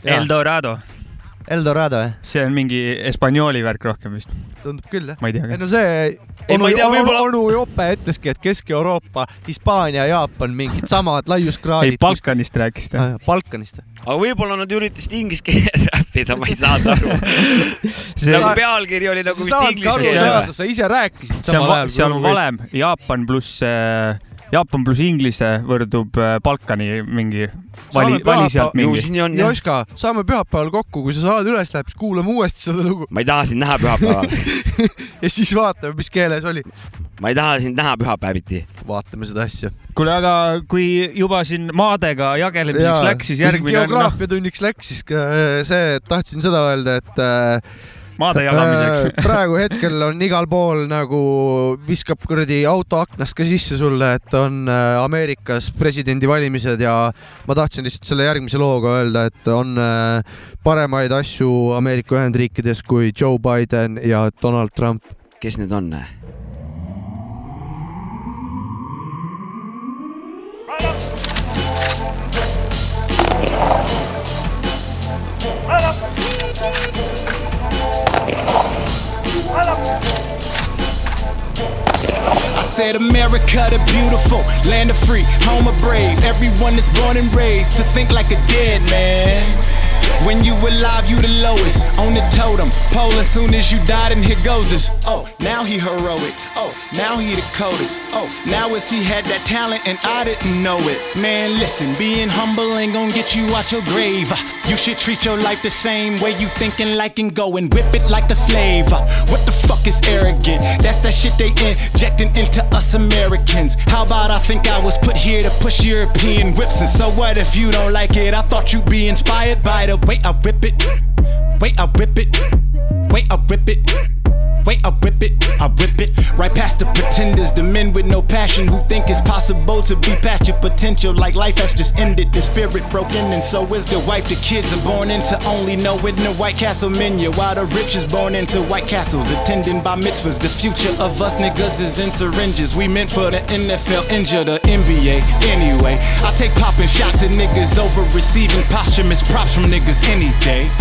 Eldorado. Eldorado, jah? see on mingi Hispaanioli värk rohkem vist tundub küll jah. ma ei tea. ei no see ei, onu, tea, onu, onu Jope ütleski, et Kesk-Euroopa, Hispaania, Jaapan, mingid samad laiuskraadid. ei, Balkanist rääkis ta. Ah, Balkanist. aga võib-olla nad üritasid inglise keeles räppida, ma ei saanud aru see.... nagu pealkiri oli nagu vist inglise keeles. sa ise rääkisid samal ajal. seal on valem Jaapan pluss äh, Jaapan pluss Inglise võrdub äh, Balkani mingi vali, vali sealt mingi. Joška, saame pühapäeval kokku, kui sa saad üles läheb, siis kuulame uuesti seda lugu. ma ei taha sind näha pühapäeval ja siis vaatame, mis keeles oli. ma ei taha sind näha pühapäeviti. vaatame seda asja. kuule, aga kui juba siin maadega jagelemiseks ja, läks, siis järgmine. geograafiatunniks no... läks, siis äh, see, tahtsin seda öelda, et äh, maade äh, jagamiseks praegu hetkel on igal pool nagu viskab kuradi auto aknast ka sisse sulle, et on äh, Ameerikas presidendivalimised ja ma tahtsin lihtsalt selle järgmise looga öelda, et on äh, paremaid asju Ameerika Ühendriikides kui Joe Biden ja Donald Trump. kes need on? I said America the beautiful, land of free, home of brave. Everyone is born and raised to think like a dead man. When you alive, you the lowest on the totem pole. As soon as you died, and here goes this. Oh, now he heroic. Oh, now he the coldest. Oh, now as he had that talent and I didn't know it. Man, listen, being humble ain't gonna get you out your grave. You should treat your life the same way you thinking like and go and whip it like a slave. What the fuck is arrogant? That's that shit they injecting into us Americans. How about I think I was put here to push European whips? And so what if you don't like it? I thought you'd be inspired by the the way I rip it, way I rip it, way I rip it. Wait, I whip it. I whip it. Right past the pretenders, the men with no passion who think it's possible to be past your potential. Like life has just ended, the spirit broken, and so is the wife. The kids are born into only knowing the White Castle menu. While the rich is born into White Castles, attending by mitzvahs. The future of us niggas is in syringes. We meant for the NFL, injure the NBA. Anyway, I take popping shots at niggas over receiving posthumous props from niggas any day.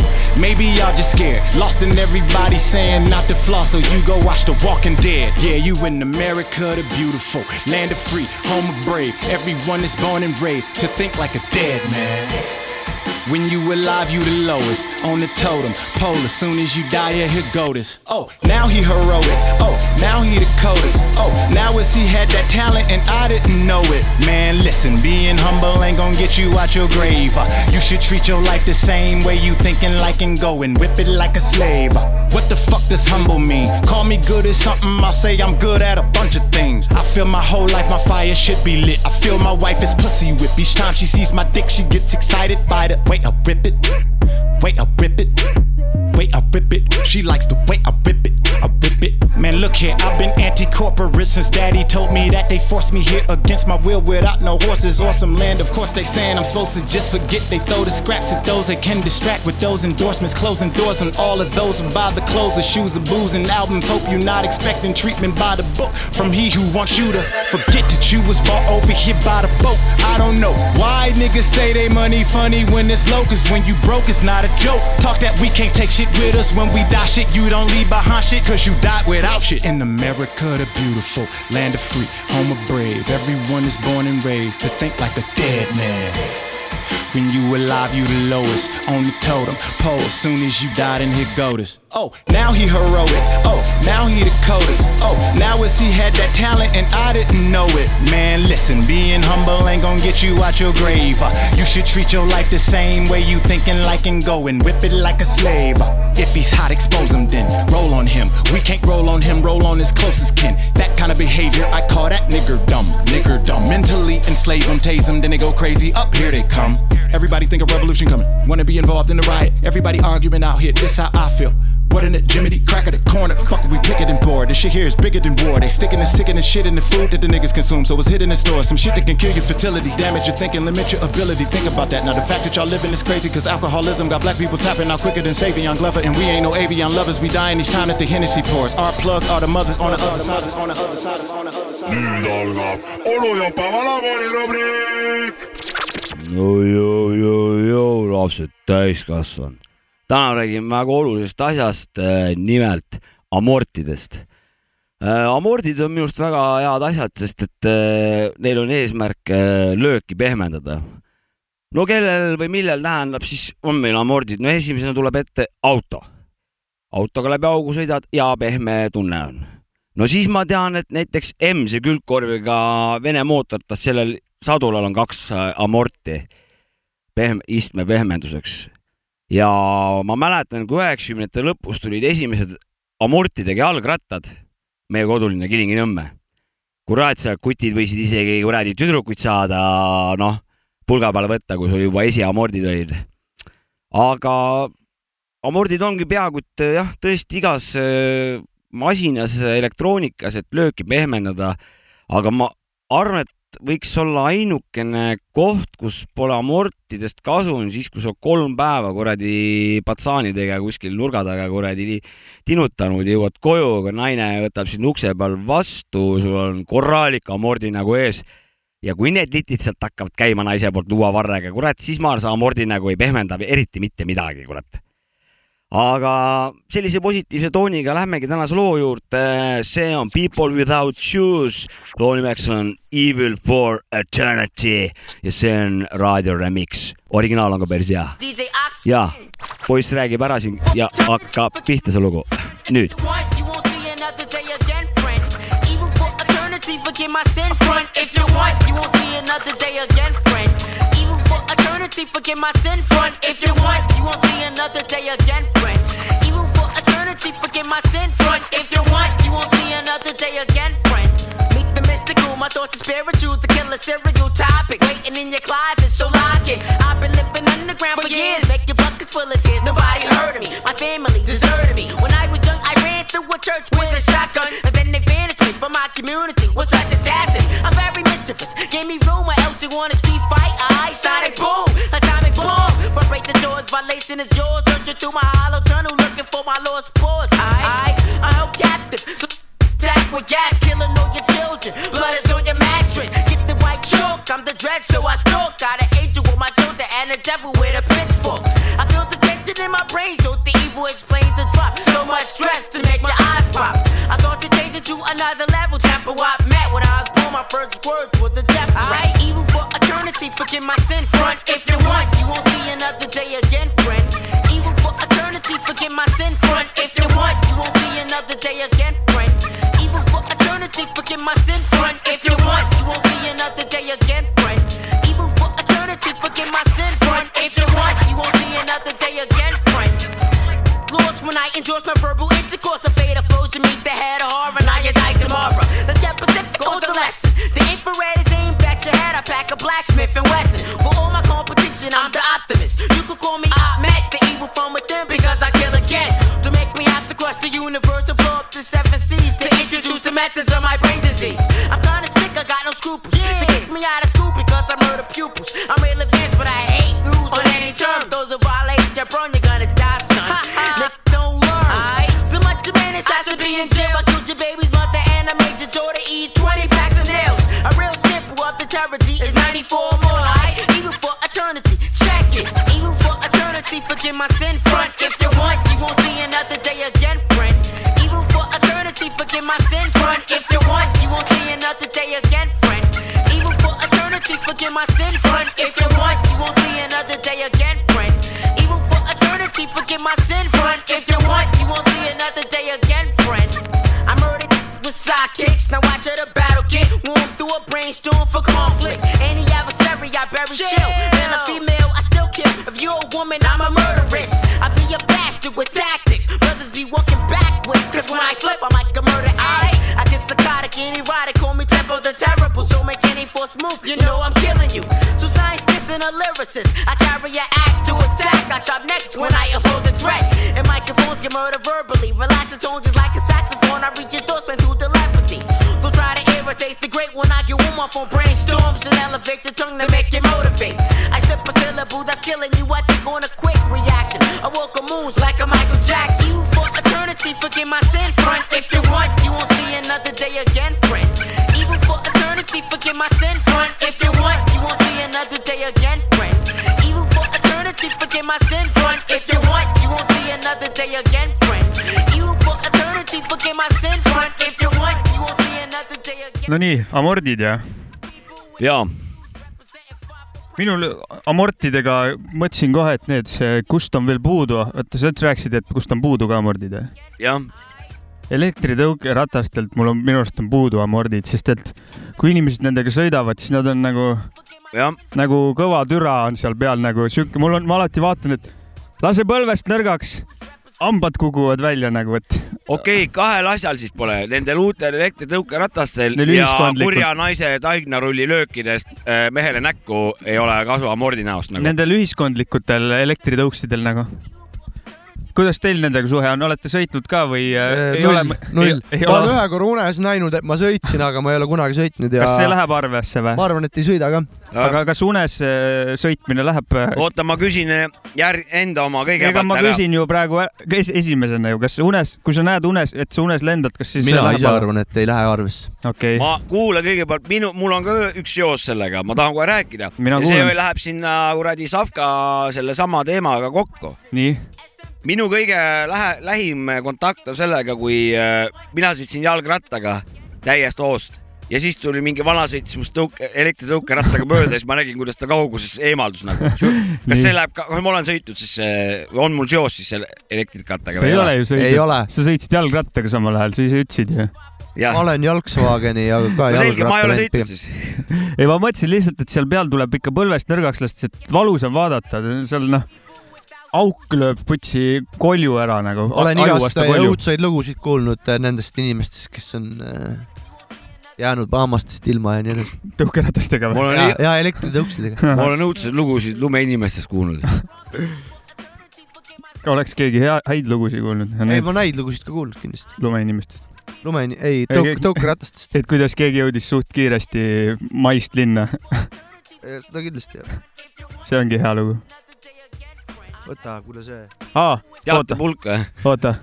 Maybe y'all just scared, lost in everybody saying not to floss, so you go watch The Walking Dead. Yeah, you in America, the beautiful land of free, home of brave. Everyone is born and raised to think like a dead man. When you alive, you the lowest on the totem pole. As soon as you die, yeah, here go this. Oh, now he heroic. Oh, now he the coldest. Oh, now as he had that talent and I didn't know it. Man, listen, being humble ain't gonna get you out your grave. Uh, You should treat your life the same way you thinking like and go and whip it like a slave. Uh, What the fuck does humble mean? Call me good at something, I'll say I'm good at a bunch of things. I feel my whole life my fire should be lit. I feel my wife is pussy whip. Each time she sees my dick, she gets excited by the way I rip it. Wait, I rip it. Way I rip it. She likes the way I rip it. I rip it. Man, look here, I've been anti-corporate since daddy told me that they forced me here against my will without no horses or some land. Of course, they saying I'm supposed to just forget. They throw the scraps at those that can distract with those endorsements, closing doors on all of those who buy the clothes, the shoes, the booze, and albums. Hope you're not expecting treatment by the book from he who wants you to forget that you was bought over here by the boat. I don't know why niggas say they money funny when it's low, cause when you broke, it's not a joke. Talk that we can't take shit with us when we die shit. You don't leave behind shit, cause you died without shit. In America, the beautiful land of free, home of brave. Everyone is born and raised to think like a dead man. When you alive, you the lowest on the totem pole. As soon as you died, and here go this. Oh, now he heroic. Oh, now he the coldest. Oh, now as he had that talent and I didn't know it. Man, listen, being humble ain't gonna get you out your grave. Uh, You should treat your life the same way you thinking like and go and whip it like a slave. Uh, If he's hot, expose him then. Roll on him. We can't roll on him, roll on his closest kin. That kind of behavior, I call that nigger dumb. Nigger dumb. Mentally enslave him, tase him, then they go crazy. Up here they come. Everybody think a revolution coming. Wanna be involved in the riot. Everybody arguing out here. This how I feel. What in it, Jiminy? Crack of the corner. Fuck we picketing for. This shit here is bigger than war. They sticking and sicking and shit in the food that the niggas consume. So it's hidden in stores. Some shit that can kill your fertility, damage your thinking, limit your ability. Think about that. Now the fact that y'all living is crazy cause alcoholism got black people tapping out quicker than Savion Glover. And we ain't no avian lovers. We dying each time that the Hennessy pours. Our plugs are the mothers on the other side. On the other side. On the other side. nüüd algab onu jopa vanakooli rubriik. joo-joo-joo-joo, lapsed täiskasvanud. Täna räägime väga olulisest asjast, nimelt amortidest. amordid on minu arust väga head asjad, sest et äh, neil on eesmärk äh, lööki pehmendada. no kellel või millel tähendab, siis on meil amordid, no esimesena tuleb ette auto. autoga läbi augu sõidad ja pehme tunne on. no siis ma tean, et näiteks M-se külgkorviga Vene mootortad, sellel sadulal on kaks äh, amorti pehm-, istme pehmenduseks. Ja ma mäletan, kui üheksakümnendate lõpus tulid esimesed amortidega jalgrattad, meie koduline Kilingi-Nõmme. kurat, seal kutid võisid isegi kuradi tüdrukuid saada, noh, pulga peale võtta, kui sul juba esiamordid olid. aga amordid ongi peaaegu et jah, tõesti igas äh, masinas, elektroonikas, et lööki pehmendada. aga ma arvan, et võiks olla ainukene koht, kus pole amortidest kasu, on siis, kui sa kolm päeva kuradi patsaanidega kuskil nurga taga kuradi tinutanud, jõuad koju, aga naine võtab sind ukse peal vastu, sul on korralik amordi nagu ees ja kui need litid sealt hakkavad käima naise poolt luuavarrega, kurat, siis ma arvan, amordi nagu ei pehmenda eriti mitte midagi, kurat. Aga sellise positiivse tooniga lähmegi tänase loo juurde. see on People Without Shoes, loo nimeks on Evil for Eternity ja see on raadio remix, originaal on ka päris hea. ja poiss räägib ära siin ja hakkab pihta see lugu. nüüd. You won't see another day again, friend. Even for eternity, forget my sin, friend. If you want, you won't see another day again, friend. Eternity, forget my sin, friend. If you want, you won't see another day again, friend. Even for eternity, forget my sin, friend. If you want, you won't see another day again, friend. Meet the mystical, my thoughts are spiritual. The killer serial topic, waiting in your closet, so lock it. I've been living underground for years, make your buckets full of tears. Nobody heard of me, my family deserted me. When I was young, I ran through a church with a shotgun, and then they vanished me from my community. Was such a tassel. I'm very mischievous. Give me room, or else you wanna speed fight. Sonic boom, atomic bomb. Vibrate the doors, violation is yours. Searching through my hollow tunnel, looking for my lost spores. I, I, I held captive. So attack with gas, killing all your children. Blood is on your mattress. Get the white chalk, I'm the dread, so I stalk. My sin front. If you Smith and Wesson. Amordid ja? jaa. minul amortidega mõtlesin kohe, et need, kust on veel puudu, vaata sa üldse rääkisid, et kust on puudu ka amordid. jah. elektritõukeratastelt mul on, minu arust on puudu amordid, sest et kui inimesed nendega sõidavad, siis nad on nagu, nagu kõva türa on seal peal nagu sihuke, mul on, ma alati vaatan, et lase põlvest nõrgaks, hambad kukuvad välja nagu, et okei okay,, kahel asjal siis pole, nendel uutel elektritõukeratastel ja kurja naise taignarulli löökidest äh, mehele näkku ei ole kasu amordi näost nagu. nendel ühiskondlikutel elektritõuksidel nagu. Kuidas teil nendega suhe on, olete sõitnud ka või äh, ei ole null,? null. ei ma olen ole. ühe korra unes näinud, et ma sõitsin, aga ma ei ole kunagi sõitnud ja kas see läheb arvesse või? ma arvan, et ei sõida ka. aga kas unes äh, sõitmine läheb? oota, ma küsin järg, enda oma kõigepealt ma küsin ju praegu ä- es, esimesena ju, kas unes, kui sa näed unes, et sa unes lendad, kas siis mina ise arvan, et ei lähe arvesse. okei okay., ma kuula kõigepealt minu, mul on ka üks seos sellega, ma tahan kohe rääkida. See kuulan. läheb sinna kuradi Savka sellesama teemaga kokku. nii, minu kõige lähe, lähim kontakt on sellega, kui äh, mina sõitsin jalgrattaga täiest hoost ja siis tuli mingi vana sõitis must tõuke, elektritõukerattaga mööda ja siis ma nägin, kuidas ta kauguses eemaldus nagu. kas see läheb ka, kas ma olen sõitnud siis, on mul seos siis selle elektrikattaga sa ei ole ju Ei ole. sõitnud, sa sõitsid jalgrattaga samal ajal, sa ise ütlesid ju. jah ma, olen Volkswageni ja ka no selge, ma ei ole sõitnud siis. ei, ma mõtlesin lihtsalt, et seal peal tuleb ikka põlvest nõrgaks lasta, et valus on vaadata, seal noh, auk lööb putsi kolju ära nagu. olen igast õudsaid lugusid kuulnud äh, nendest inimestest, kes on äh, jäänud hammastest ilma ja nii edasi. tõukeratastega või? on ja, ja elektritõuksidega. ma olen õudseid lugusid lumeinimestest kuulnud. oleks keegi hea, häid lugusid kuulnud? ei, ma neid lugusid ka kuulnud kindlasti. lumeinimestest. lumeni, ei, Ei, tõuk tõukeratastest. et kuidas keegi jõudis suht kiiresti maist linna, seda kindlasti jah. see ongi hea lugu. võta, kuule see. aa, oota, oota.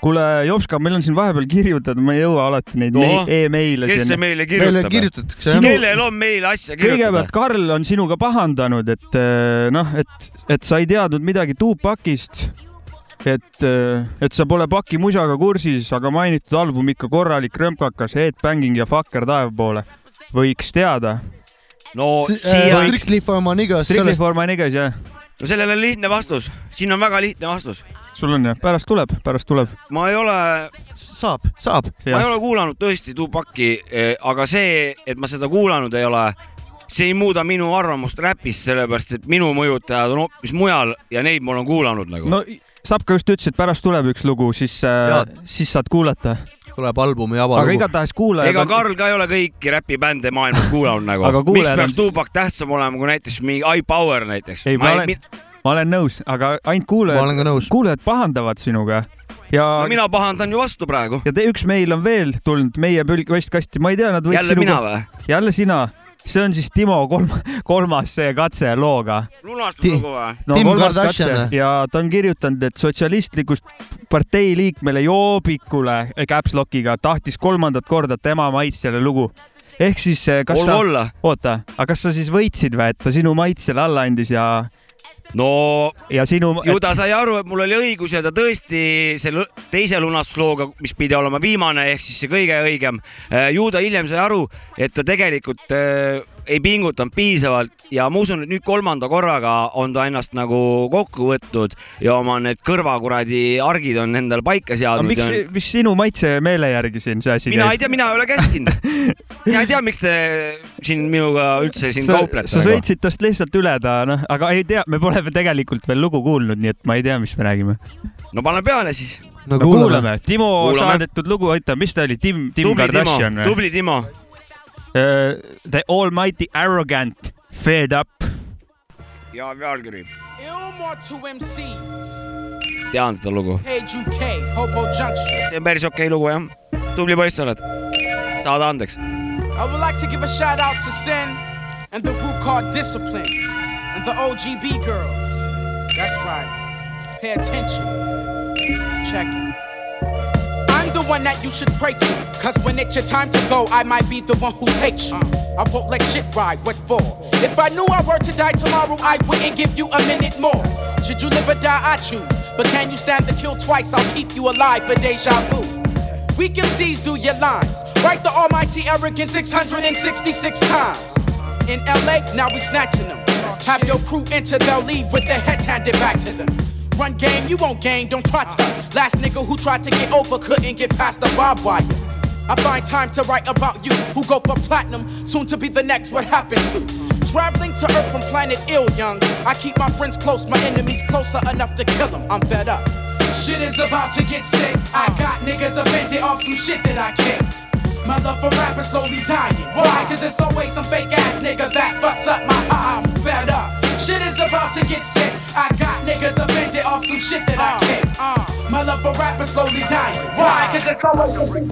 kuule, Jopska, meil on siin vahepeal kirjutatud, ma ei jõua alati neid e-meile kes see meile kirjutab? kirjutatakse jah. kellel on meile asja kirjutada kõigepealt? Karl on sinuga pahandanud, et eh, noh, et, et sa ei teadnud midagi Tupakist. et, et sa pole Paki musaga kursis, aga mainitud album ikka korralik römpkakas, Headbanging ja Fucker taeva poole. võiks teada. no äh, siia, Strictly for my niggas, Strictly for my niggas, jah. No sellele on lihtne vastus, siin on väga lihtne vastus. sul on jah, pärast tuleb, pärast tuleb. ma ei ole, saab, saab. ma ei ole kuulanud tõesti Tupaki, aga see, et ma seda kuulanud ei ole, see ei muuda minu arvamust räpist, sellepärast et minu mõjutajad on hoopis mujal ja neid ma olen kuulanud nagu. no Sapka just ütles, et pärast tuleb üks lugu, siis, siis saad kuulata. Tuleb albumi aga avalugu. igatahes kuulaja. ega Karl ka ei ole kõiki räpibände maailmas kuulanud nagu. Aga miks peaks Tupac tähtsam olema kui näiteks mingi iPower näiteks? ei, ma olen, ma olen nõus, aga ainult kuulajad. Kuulajad pahandavad sinuga ja no mina pahandan ju vastu praegu. ja te, üks meil on veel tulnud meie postkasti, ma ei tea, nad võiks jälle mina või? jälle sina, see on siis Timo kolm, kolmas see katse looga. lunastuslugu või? no Tim kolmas Kardashian katse ja ta on kirjutanud, et sotsialistlikust partei liikmele joobikule caps lock'iga tahtis kolmandat korda tema maitsele lugu. ehk siis eh, kas olgu sa, oota, aga kas sa siis võitsid või, et ta sinu maitsele alla andis ja, no ja sinu, ju ta sai aru, et mul oli õigus ja ta tõesti selle teise lunastuslooga, mis pidi olema viimane ehk siis see kõige õigem, ju ta hiljem sai aru, et ta tegelikult äh, ei pingutanud piisavalt ja ma usun, et nüüd kolmanda korraga on ta ennast nagu kokku võtnud ja oma need kõrvakuradi argid on endal paika seadnud. miks, miks sinu maitse meele järgi siin see asi mina ei tea, mina ei ole käskinud. mina ei tea, miks te siin minuga üldse siin sa, kauplete. sa sõitsid tast lihtsalt üle ta, noh, aga ei tea, me pole tegelikult veel lugu kuulnud, nii et ma ei tea, mis me räägime. no pane peale siis. no no kuulame. kuulame, Timo Kuulame. saadetud lugu, oota, mis ta oli, Tim, Tim tubli Kardashian, või? tubli Timo. The Almighty Arrogant, Fed Up. ja pealkiri. Ilmore to MCs. tean seda lugu. Page UK, Hobo Junction. see on päris okei lugu jah. tubli poiss oled. saada andeks. I would like to give a shout out to Sin and the group called Discipline and the OGB girls. That's right. Pay attention. Check it. The one that you should pray to. Cause when it's your time to go, I might be the one who takes you. I won't let shit ride, what for? If I knew I were to die tomorrow, I wouldn't give you a minute more. Should you live or die, I choose. But can you stand the kill twice? I'll keep you alive for deja vu. Weak MCs do your lines. Write the almighty arrogant 666 times. In LA, now we snatching them. Have your crew enter, they'll leave with their heads handed back to them. Run game, you won't gain, don't try to. Last nigga who tried to get over couldn't get past the barbed wire. I find time to write about you, who go for platinum, soon to be the next. What happened to? Traveling to Earth from planet ill, young. I keep my friends close, my enemies closer enough to kill them. I'm fed up. Shit is about to get sick. I got niggas offended off some shit that I kicked. My love for rap is slowly dying. Why? Cause there's always some fake ass nigga that fucks up my high. I'm fed up. Shit is about to get sick. I got niggas offended off some shit that I uh, can't. Uh. My love for rap is slowly dying. Why? Cause it's always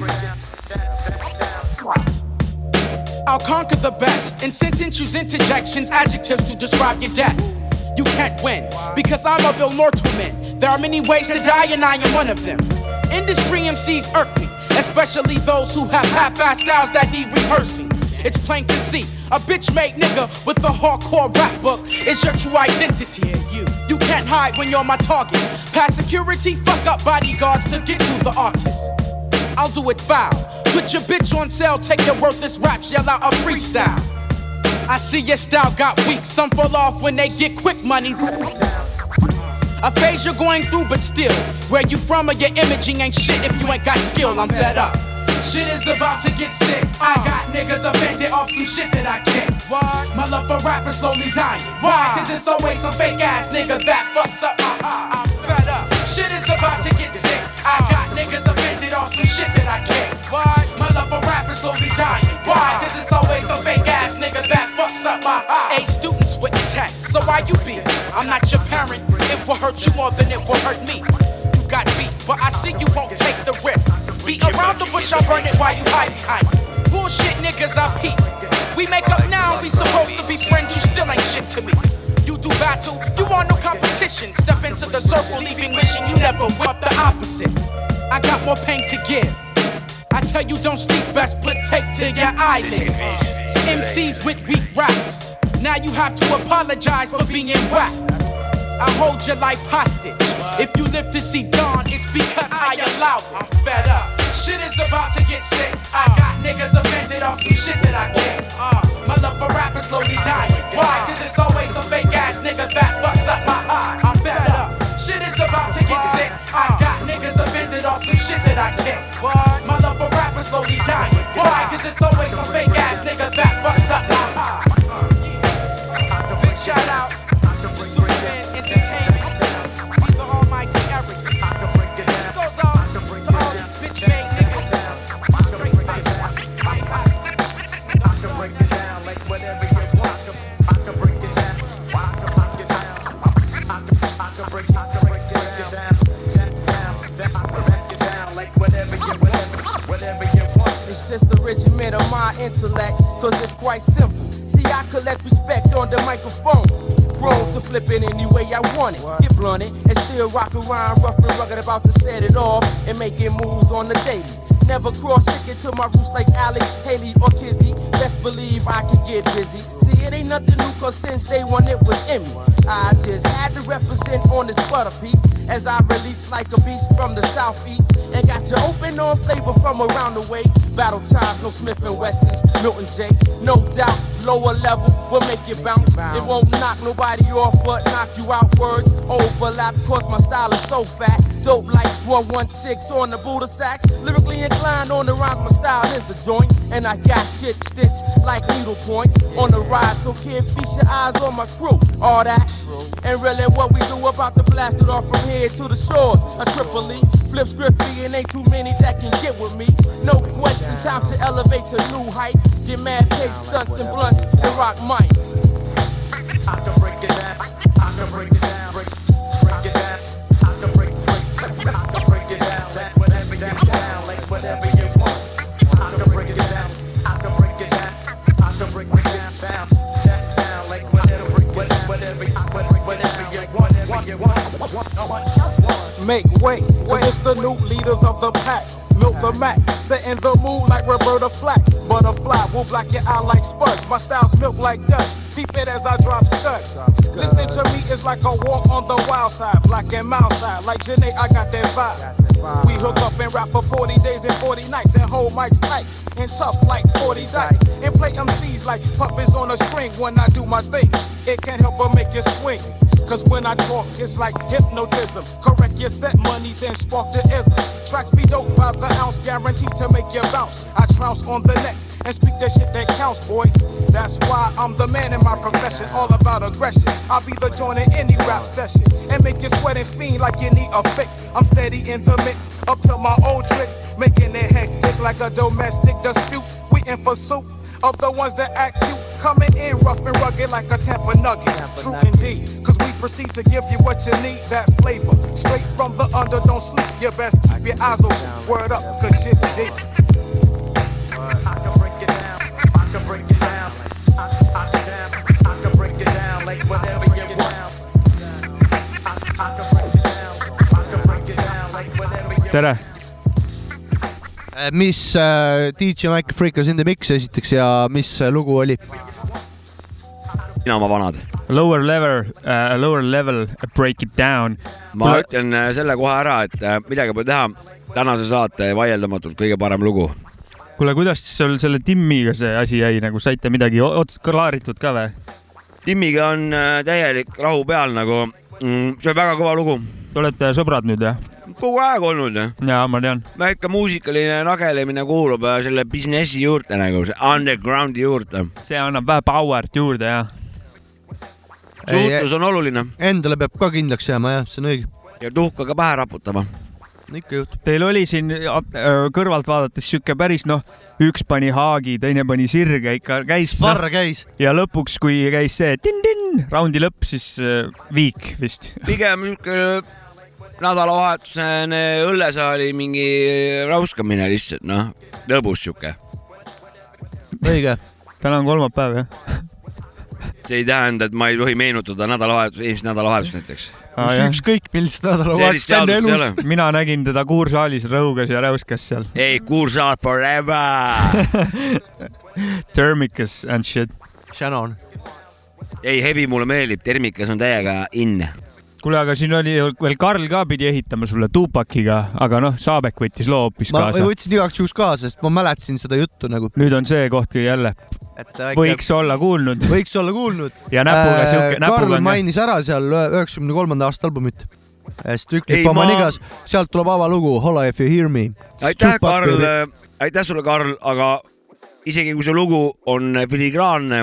I'll conquer the best and sentence use interjections, adjectives to describe your death. You can't win because I'm of immortal men. There are many ways to die, and I am one of them. Industry MCs irk me, especially those who have half-assed styles that need rehearsing. It's plain to see a bitch made nigga with a hardcore rap book is your true identity. You, you can't hide when you're my target. Past security, fuck up bodyguards to get to the artist. I'll do it foul. Put your bitch on sale, take your worthless raps, yell out a freestyle. I see your style got weak, some fall off when they get quick money. A phase you're going through, but still, where you from or your imaging ain't shit if you ain't got skill. I'm fed up. Shit is about to get sick. I uh. got niggas offended off some shit that I can't. Why? My love for rap is slowly dying. Why? Cause it's always some fake ass nigga that fucks up my heart. I'm fed up. Shit is about to get sick. I got niggas offended off some shit that I can't. Why? My love for rap is slowly dying. Why? Cause it's always a fake ass nigga that fucks up my heart. Eight students with text, so why you be? I'm not your parent. It will hurt you more than it will hurt me. You got beef, but I see you won't take the risk. Be around the bush, I'll burn it while you hide behind. it. Bullshit niggas, I peep. We make up now, we supposed to be friends, you still ain't shit to me. You do battle, you want no competition. Step into the circle, leaving wishing you never whip the opposite. I got more pain to give. I tell you, don't sleep, best put tape to your eyelid. MCs with weak raps. Now you have to apologize for being whack. I hold your life hostage. If you live to see dawn, it's because I allow it. I'm fed up. Shit is about to get sick. I got niggas offended off some shit that I can't. My love for rap is slowly dying. Why? Cause it's always some fake ass nigga that fucks up my heart. I'm fed up. Shit is about to get sick. I got niggas offended off some shit that I can't. My love for rap is slowly dying. Why? Cause it's always some fake ass nigga that fucks up my heart. Big shout out Regiment of my intellect, cause it's quite simple. See, I collect respect on the microphone. Grown to flip it any way I want it. Get blunted and still rock around rough and rugged, about to set it off and making moves on the daily. Never cross sticking to my roots like Alex, Haley, or Kizzy. Best believe I can get busy. See, it ain't nothing new, cause since day one it was in me. I just had to represent on this butter piece as I release like a beast from the southeast. And got your open on flavor from around the way. Battle times, no Smith and Wessons, Milton J. No doubt, lower level will make you bounce. It won't knock nobody off, but knock you out. Words overlap, cause my style is so fat. Dope like 116 on the Buddha sacks. Lyrically inclined on the rhymes, my style is the joint. And I got shit stitched like needlepoint on the rise. So kid, feast your eyes on my crew. All that. And really what we do about to blast it off from here to the shores A triple Tripoli. Flip scripty and ain't too many that can get with me. No question, time to elevate to new height. Get mad paid stunts and blunts and rock mic. I can break it down. I can break it down. Break, it down. I can break, break, I can break it down. Like whatever you down, like whatever you want. I can break it down. I can break it down. I can break it down, down, down. Like whatever, whatever, whatever, whatever you want, whatever you want. Make way, cause it's the new leaders of the pack. Milk the Mac, setting the mood like Roberta Flack. Butterfly will black your eye like spuds. My style's milk like Dutch. Keep it as I drop studs. Listening to me is like a walk on the wild side. Black and mild side, like Janae, I got that vibe. We hook up and rap for 40 days and 40 nights and hold mics tight and tough like 40 dice. And play MCs like puppets on a string when I do my thing. It can't help but make you swing. Cause when I talk, it's like hypnotism. Correct your set money, then spark the ism. Tracks be dope by the ounce, guaranteed to make you bounce. I trounce on the next and speak that shit that counts, boy. That's why I'm the man in my profession, all about aggression. I'll be the joint in any rap session and make you sweat and fiend like you need a fix. I'm steady in the mix, up to my old tricks, making it hectic like a domestic dispute. We in pursuit of the ones that act cute Coming in rough and rugged like a Tampa nugget. True indeed, cause we proceed to give you what you need, that flavor. Straight from the under, don't sleep. You best keep your eyes open. Word up, cause shit's deep. I can break it down. I can break it down. I, I, can, I can break it down like whatever you want. I, I can break it down. I can break it down like whatever you tere, mis äh, DJ Mike Freekas in the mix esiteks ja mis äh, lugu oli? sina oma vanad. lower level uh,, lower level, break it down. ma ütlen äh, selle kohe ära, et midagi pole teha. tänase saate vaieldamatult kõige parem lugu. kuule, kuidas sul selle Timmiga see asi jäi, nagu saite midagi ots klaaritud ka või? Timmiga on täielik rahu peal nagu mm,, see on väga kõva lugu. Te olete sõbrad nüüd jah? Kogu aeg olnud jah. jaa, ma tean. väike muusikaline nagelemine kuulub äh, selle businessi juurde nagu, see underground'i juurde. see annab vähe power't juurde ja. suhtlus on oluline Endale peab ka kindlaks jääma jah, see on õige. ja tuhkaga pähe raputama. ikka juhtub. Teil oli siin äh, kõrvalt vaadates sihuke päris noh, üks pani haagi, teine pani sirge, ikka käis. Sparr käis. ja lõpuks, kui käis see tin-tin, raundi lõpp, siis äh, viik vist. pigem niisugune nädalavahetusene õllesaali mingi rauskamine lihtsalt noh, lõbus sihuke. õige. täna on kolmapäev jah. see ei tähenda, et ma ei tohi meenutada nädalavahetust, eelmist nädalavahetust näiteks. ükskõik millist nädalavahetust enne seadust ei elus ole.. mina nägin teda Kuursaalis rõugas ja räuskas seal. ei, kuursaat forever. Termicus and shit. Shannon. ei, hevi mulle meeldib, termikas on täiega in. kuule, aga siin oli veel Karl ka pidi ehitama sulle Tupakiga, aga noh, Saabek võttis loo hoopis ma kaasa. võtsin igaks juhuks kaasa, sest ma mäletasin seda juttu nagu. nüüd on see koht, kui jälle äkki- võiks olla kuulnud. võiks olla kuulnud. ja näpuga siuke, näpuga Karl mainis ära seal üheksakümne kolmanda aasta albumit. Strictly Ei, for ma- niggas, sealt tuleb avalugu Holla if you hear me. aitäh, Karl, aitäh sulle, Karl, aga isegi kui see lugu on filigraanne,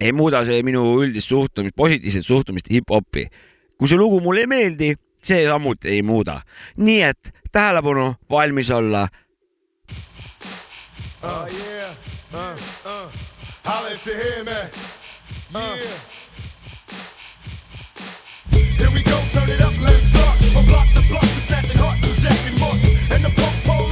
ei muuda see minu üldist suhtumist, positiivset suhtumist hip-hopi. Kui see lugu mulle ei meeldi, see samuti ei muuda. nii et tähelepanu, valmis olla. Uh, yeah. Uh, uh. Holla if you hear me. Yeah. Here we go, turn it up, let's start. From block to block, we're snatching hearts and jacking marks. And the punk police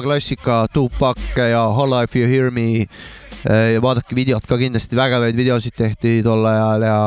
hea klassika Tupac ja Holla if you hear me äh,. vaadake videot ka kindlasti, vägevaid videosid tehti tol ajal ja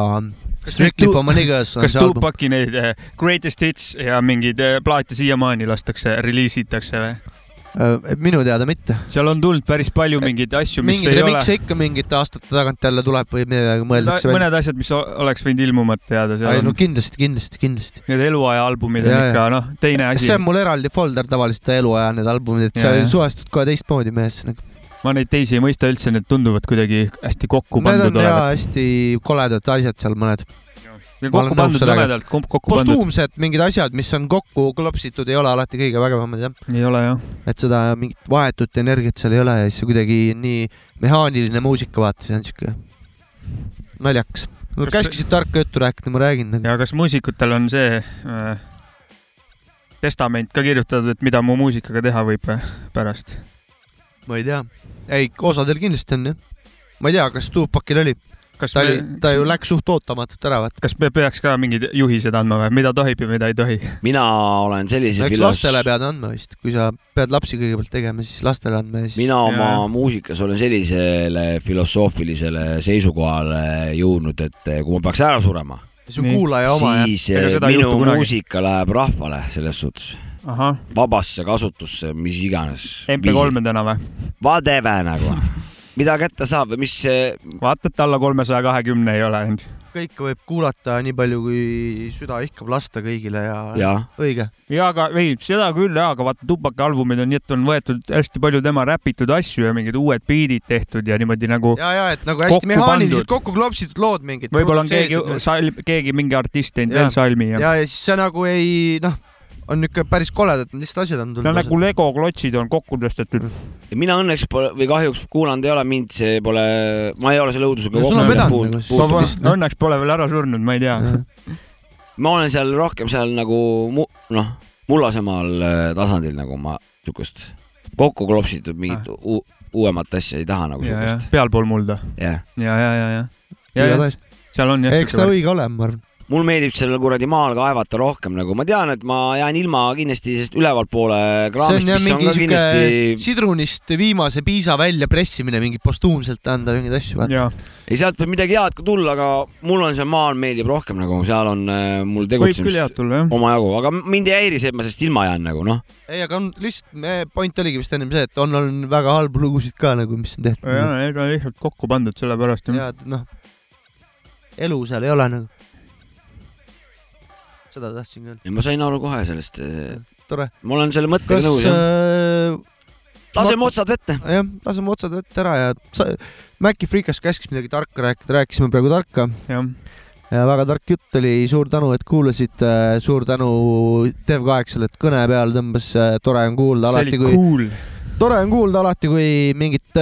Strictly for my niggas on kas. Tupaki neid eh, greatest hits ja mingeid eh, plaate siiamaani lastakse, reliisitakse või? Äh, minu teada mitte. seal on tulnud päris palju mingeid asju, mis mingeid ei ole ikka mingite aastate tagant jälle tuleb või midagi mõeldakse mõned asjad, mis oleks võinud ilmumata jääda, seal ei no on kindlasti, kindlasti, kindlasti. need eluaja albumid on ikka noh, teine asi see on. mul eraldi folder tavaliselt eluaja need albumid, et sa suhestud kohe teistmoodi mehesse nagu. ma neid teisi ei mõista üldse, need tunduvad kuidagi hästi kokku pandud olevat. hästi koledad asjad seal mõned. Ja kokku pandud nõmedalt, kokku pandud. postuumsed mingid asjad, mis on kokku klopsitud, ei ole alati kõige vägevamad jah. ei ole jah. et seda mingit vahetut energiat seal ei ole ja siis kuidagi nii mehaaniline muusika vaata, see on siuke naljakas. no Kas- käskisid tarka juttu rääkida, ma räägin nagu.. ja kas muusikutel on see äh, testament ka kirjutatud, et mida mu muusikaga teha võib või pärast? ma ei tea, ei osadel kindlasti on jah. ma ei tea, kas Tupacil oli, kas ta oli me-, ta ju läks suht ootamatult ära, vaata. kas me peaks ka mingeid juhised andma või, mida tohib ja mida ei tohi? mina olen sellise filos- lastele pead andma vist, kui sa pead lapsi kõigepealt tegema, siis lastele andma ja siis. mina oma muusikas olen sellisele filosoofilisele seisukohale jõudnud, et kui ma peaks ära surema, su kuulaja oma siis eh, minu muusika läheb rahvale selles suhtes. ahah, vabasse kasutusse, mis iganes. MP3-dena või? Whatever nagu, mida kätte saab või mis. vaata, et alla kolmesaja kahekümne ei ole end. kõike võib kuulata nii palju, kui süda ihkab lasta kõigile ja, Jah. õige. ja aga ei, seda küll jaa, aga vaata Tupaki albumid on nii, et on võetud hästi palju tema räpitud asju ja mingid uued biidid tehtud ja niimoodi nagu ja, ja et nagu hästi mehaaniliselt kokku klopsitud lood mingid. võib-olla on keegi keegi mingi artist teinud veel salmi ja, ja, ja siis see nagu ei noh, on niuke päris koledad lihtsalt asjad on no tulnud. nagu Lego klotsid on kokku tõstetud. mina õnneks pole või kahjuks kuulanud ei ole, mind see pole, ma ei ole selle õudusega No on vedanud nagu. Õnneks pole veel ära surnud, ma ei tea. ma olen seal rohkem seal nagu mu, noh, mullasemal äh, tasandil nagu ma siukest kokku klopsitud mingit u, uuemat asja ei taha nagu siukest. pealpool mulda. jah. ja, ja, ja, ja, ja, ja seal on jah. eks ta õige ole, ma arvan. Mul meeldib sellel kuradi maal kaevata rohkem nagu, ma tean, et ma jään ilma kindlasti sellest ülevalpoole see kraamist, on mis on ka kindlasti sidrunist viimase piisa välja pressimine, mingi postuumselt anda mingeid asju, vaata. ei, sealt võib midagi head ka tulla, aga mul on seal maal meeldib rohkem nagu, seal on äh, mul tegutsemist omajagu, aga mind ei häiri see, et ma sellest ilma jään nagu noh. ei, aga on lihtsalt, point oligi vist ennem see, et on olnud väga halbu lugusid ka nagu, mis on tehtud. ja, ega lihtsalt kokku pandud sellepärast. ja et noh, elu seal ei ole nagu. Seda tahtsin küll. ja ma sain aru kohe sellest. tore. ma olen selle mõttega kas nõus jah. äh, laseme otsad vette. jah, laseme otsad vette ära ja sa, Maci Freekas käskis midagi tarka rääkida, rääkisime praegu tarka. jah. ja väga tark jutt oli, suur tänu, et kuulasite, suur tänu Dev8-le, et kõne peal tõmbas, tore on kuulda see alati, kui cool. tore on kuulda alati, kui mingid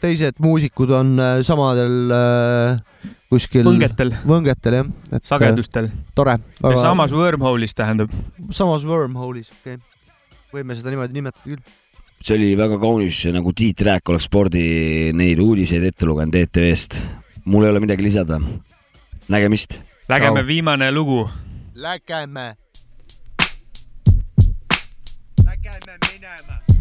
teised muusikud on samadel kuskil Võngetel. võngetel jah, et sagedustel. äh, tore. ja samas wormhole'is tähendab. samas wormhole'is, okei okay.. võime seda niimoodi nimetada küll. see oli väga kaunis, nagu Tiit Rääk oleks spordi neid uudiseid ette lugenud ETV-st. mul ei ole midagi lisada. nägemist. Lägeme viimane lugu. Lägeme. Lägeme minema.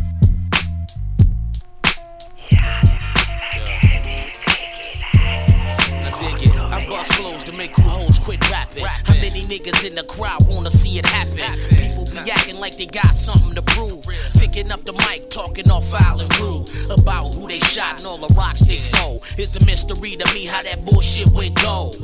Bust flows to make you hoes quit rapping. How many niggas in the crowd wanna see it happen? People be acting like they got something to prove. Picking up the mic, talking all foul and rude about who they shot and all the rocks they sold. It's a mystery to me how that bullshit went gold.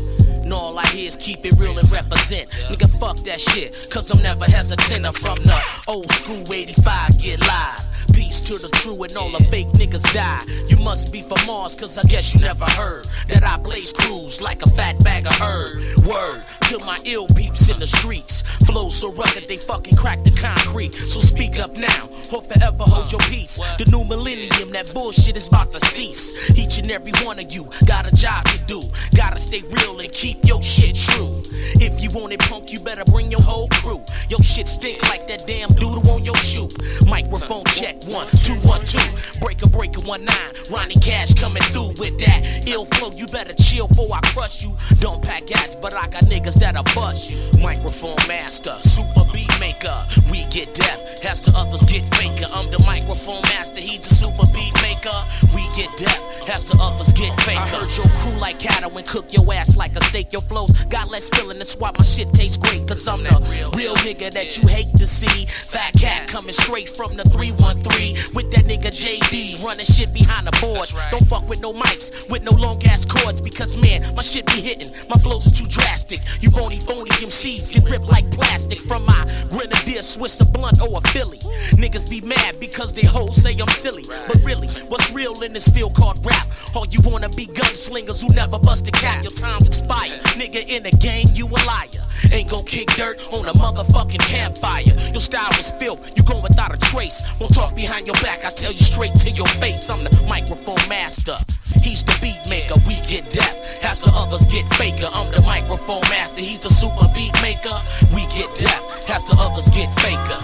And all I hear is keep it real and represent. Nigga, fuck that shit, cause I'm never hesitant. I'm from the old school 85, get live. Peace to the true and all the fake niggas die. You must be from Mars, cause I guess you never heard that I blaze crews like a fat bag of herd. Word to my ill peeps in the streets. Flow so rugged they fucking crack the concrete. So speak up now, or forever hold your peace. The new millennium, that bullshit is about to cease. Each and every one of you got a job to do. Gotta stay real and keep your shit true. If you want it punk, you better bring your whole crew. Your shit stink like that damn doodle on your shoe. Microphone check one, two, one, two. Breaker, breaker, one nine. Ronnie Cash coming through with that ill flow. You better chill before I crush you. Don't pack ads, but I got niggas that'll bust you. Microphone master, super beat maker. We get deaf. Has the others get faker. I'm the microphone master, he's a super beat maker. We get deaf as the others get faker. I heard your crew like cattle and cook your ass like a steak. Your flows got less feeling, that's why my shit tastes great. Cause I'm the real nigga that you hate to see. Fat cat coming straight from the 313 with that nigga JD running shit behind the board. Don't fuck with no mics, with no long ass cords, because man, my shit be hitting. My flows are too drastic. You bony phony MCs get ripped like plastic from my grenadier, Swiss, a blunt, or a Philly. Niggas be mad because they hoes say I'm silly. But really, what's real in this field called rap? All you wanna be gunslingers who never bust a cap. Your time's expired. Nigga in the game, you a liar. Ain't gon' kick dirt on a motherfucking campfire. Your style is filth, you going without a trace. Won't talk behind your back, I tell you straight to your face. I'm the microphone master. He's the beat maker, we get deaf. As the others get faker, I'm the microphone master. He's a super beat maker, we get deaf. As the others get faker.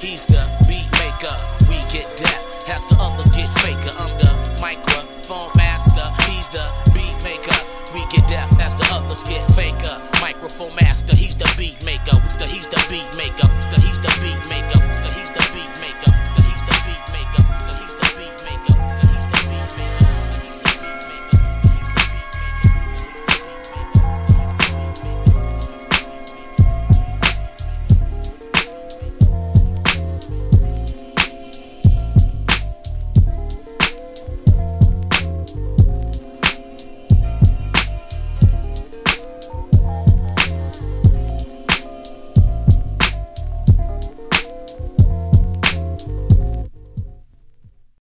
He's the beat maker, we get deaf. As the others get faker, I'm the microphone master. He's the beat maker, we get deaf. As the others get faker, microphone master. He's the beat maker, he's the beat maker, he's the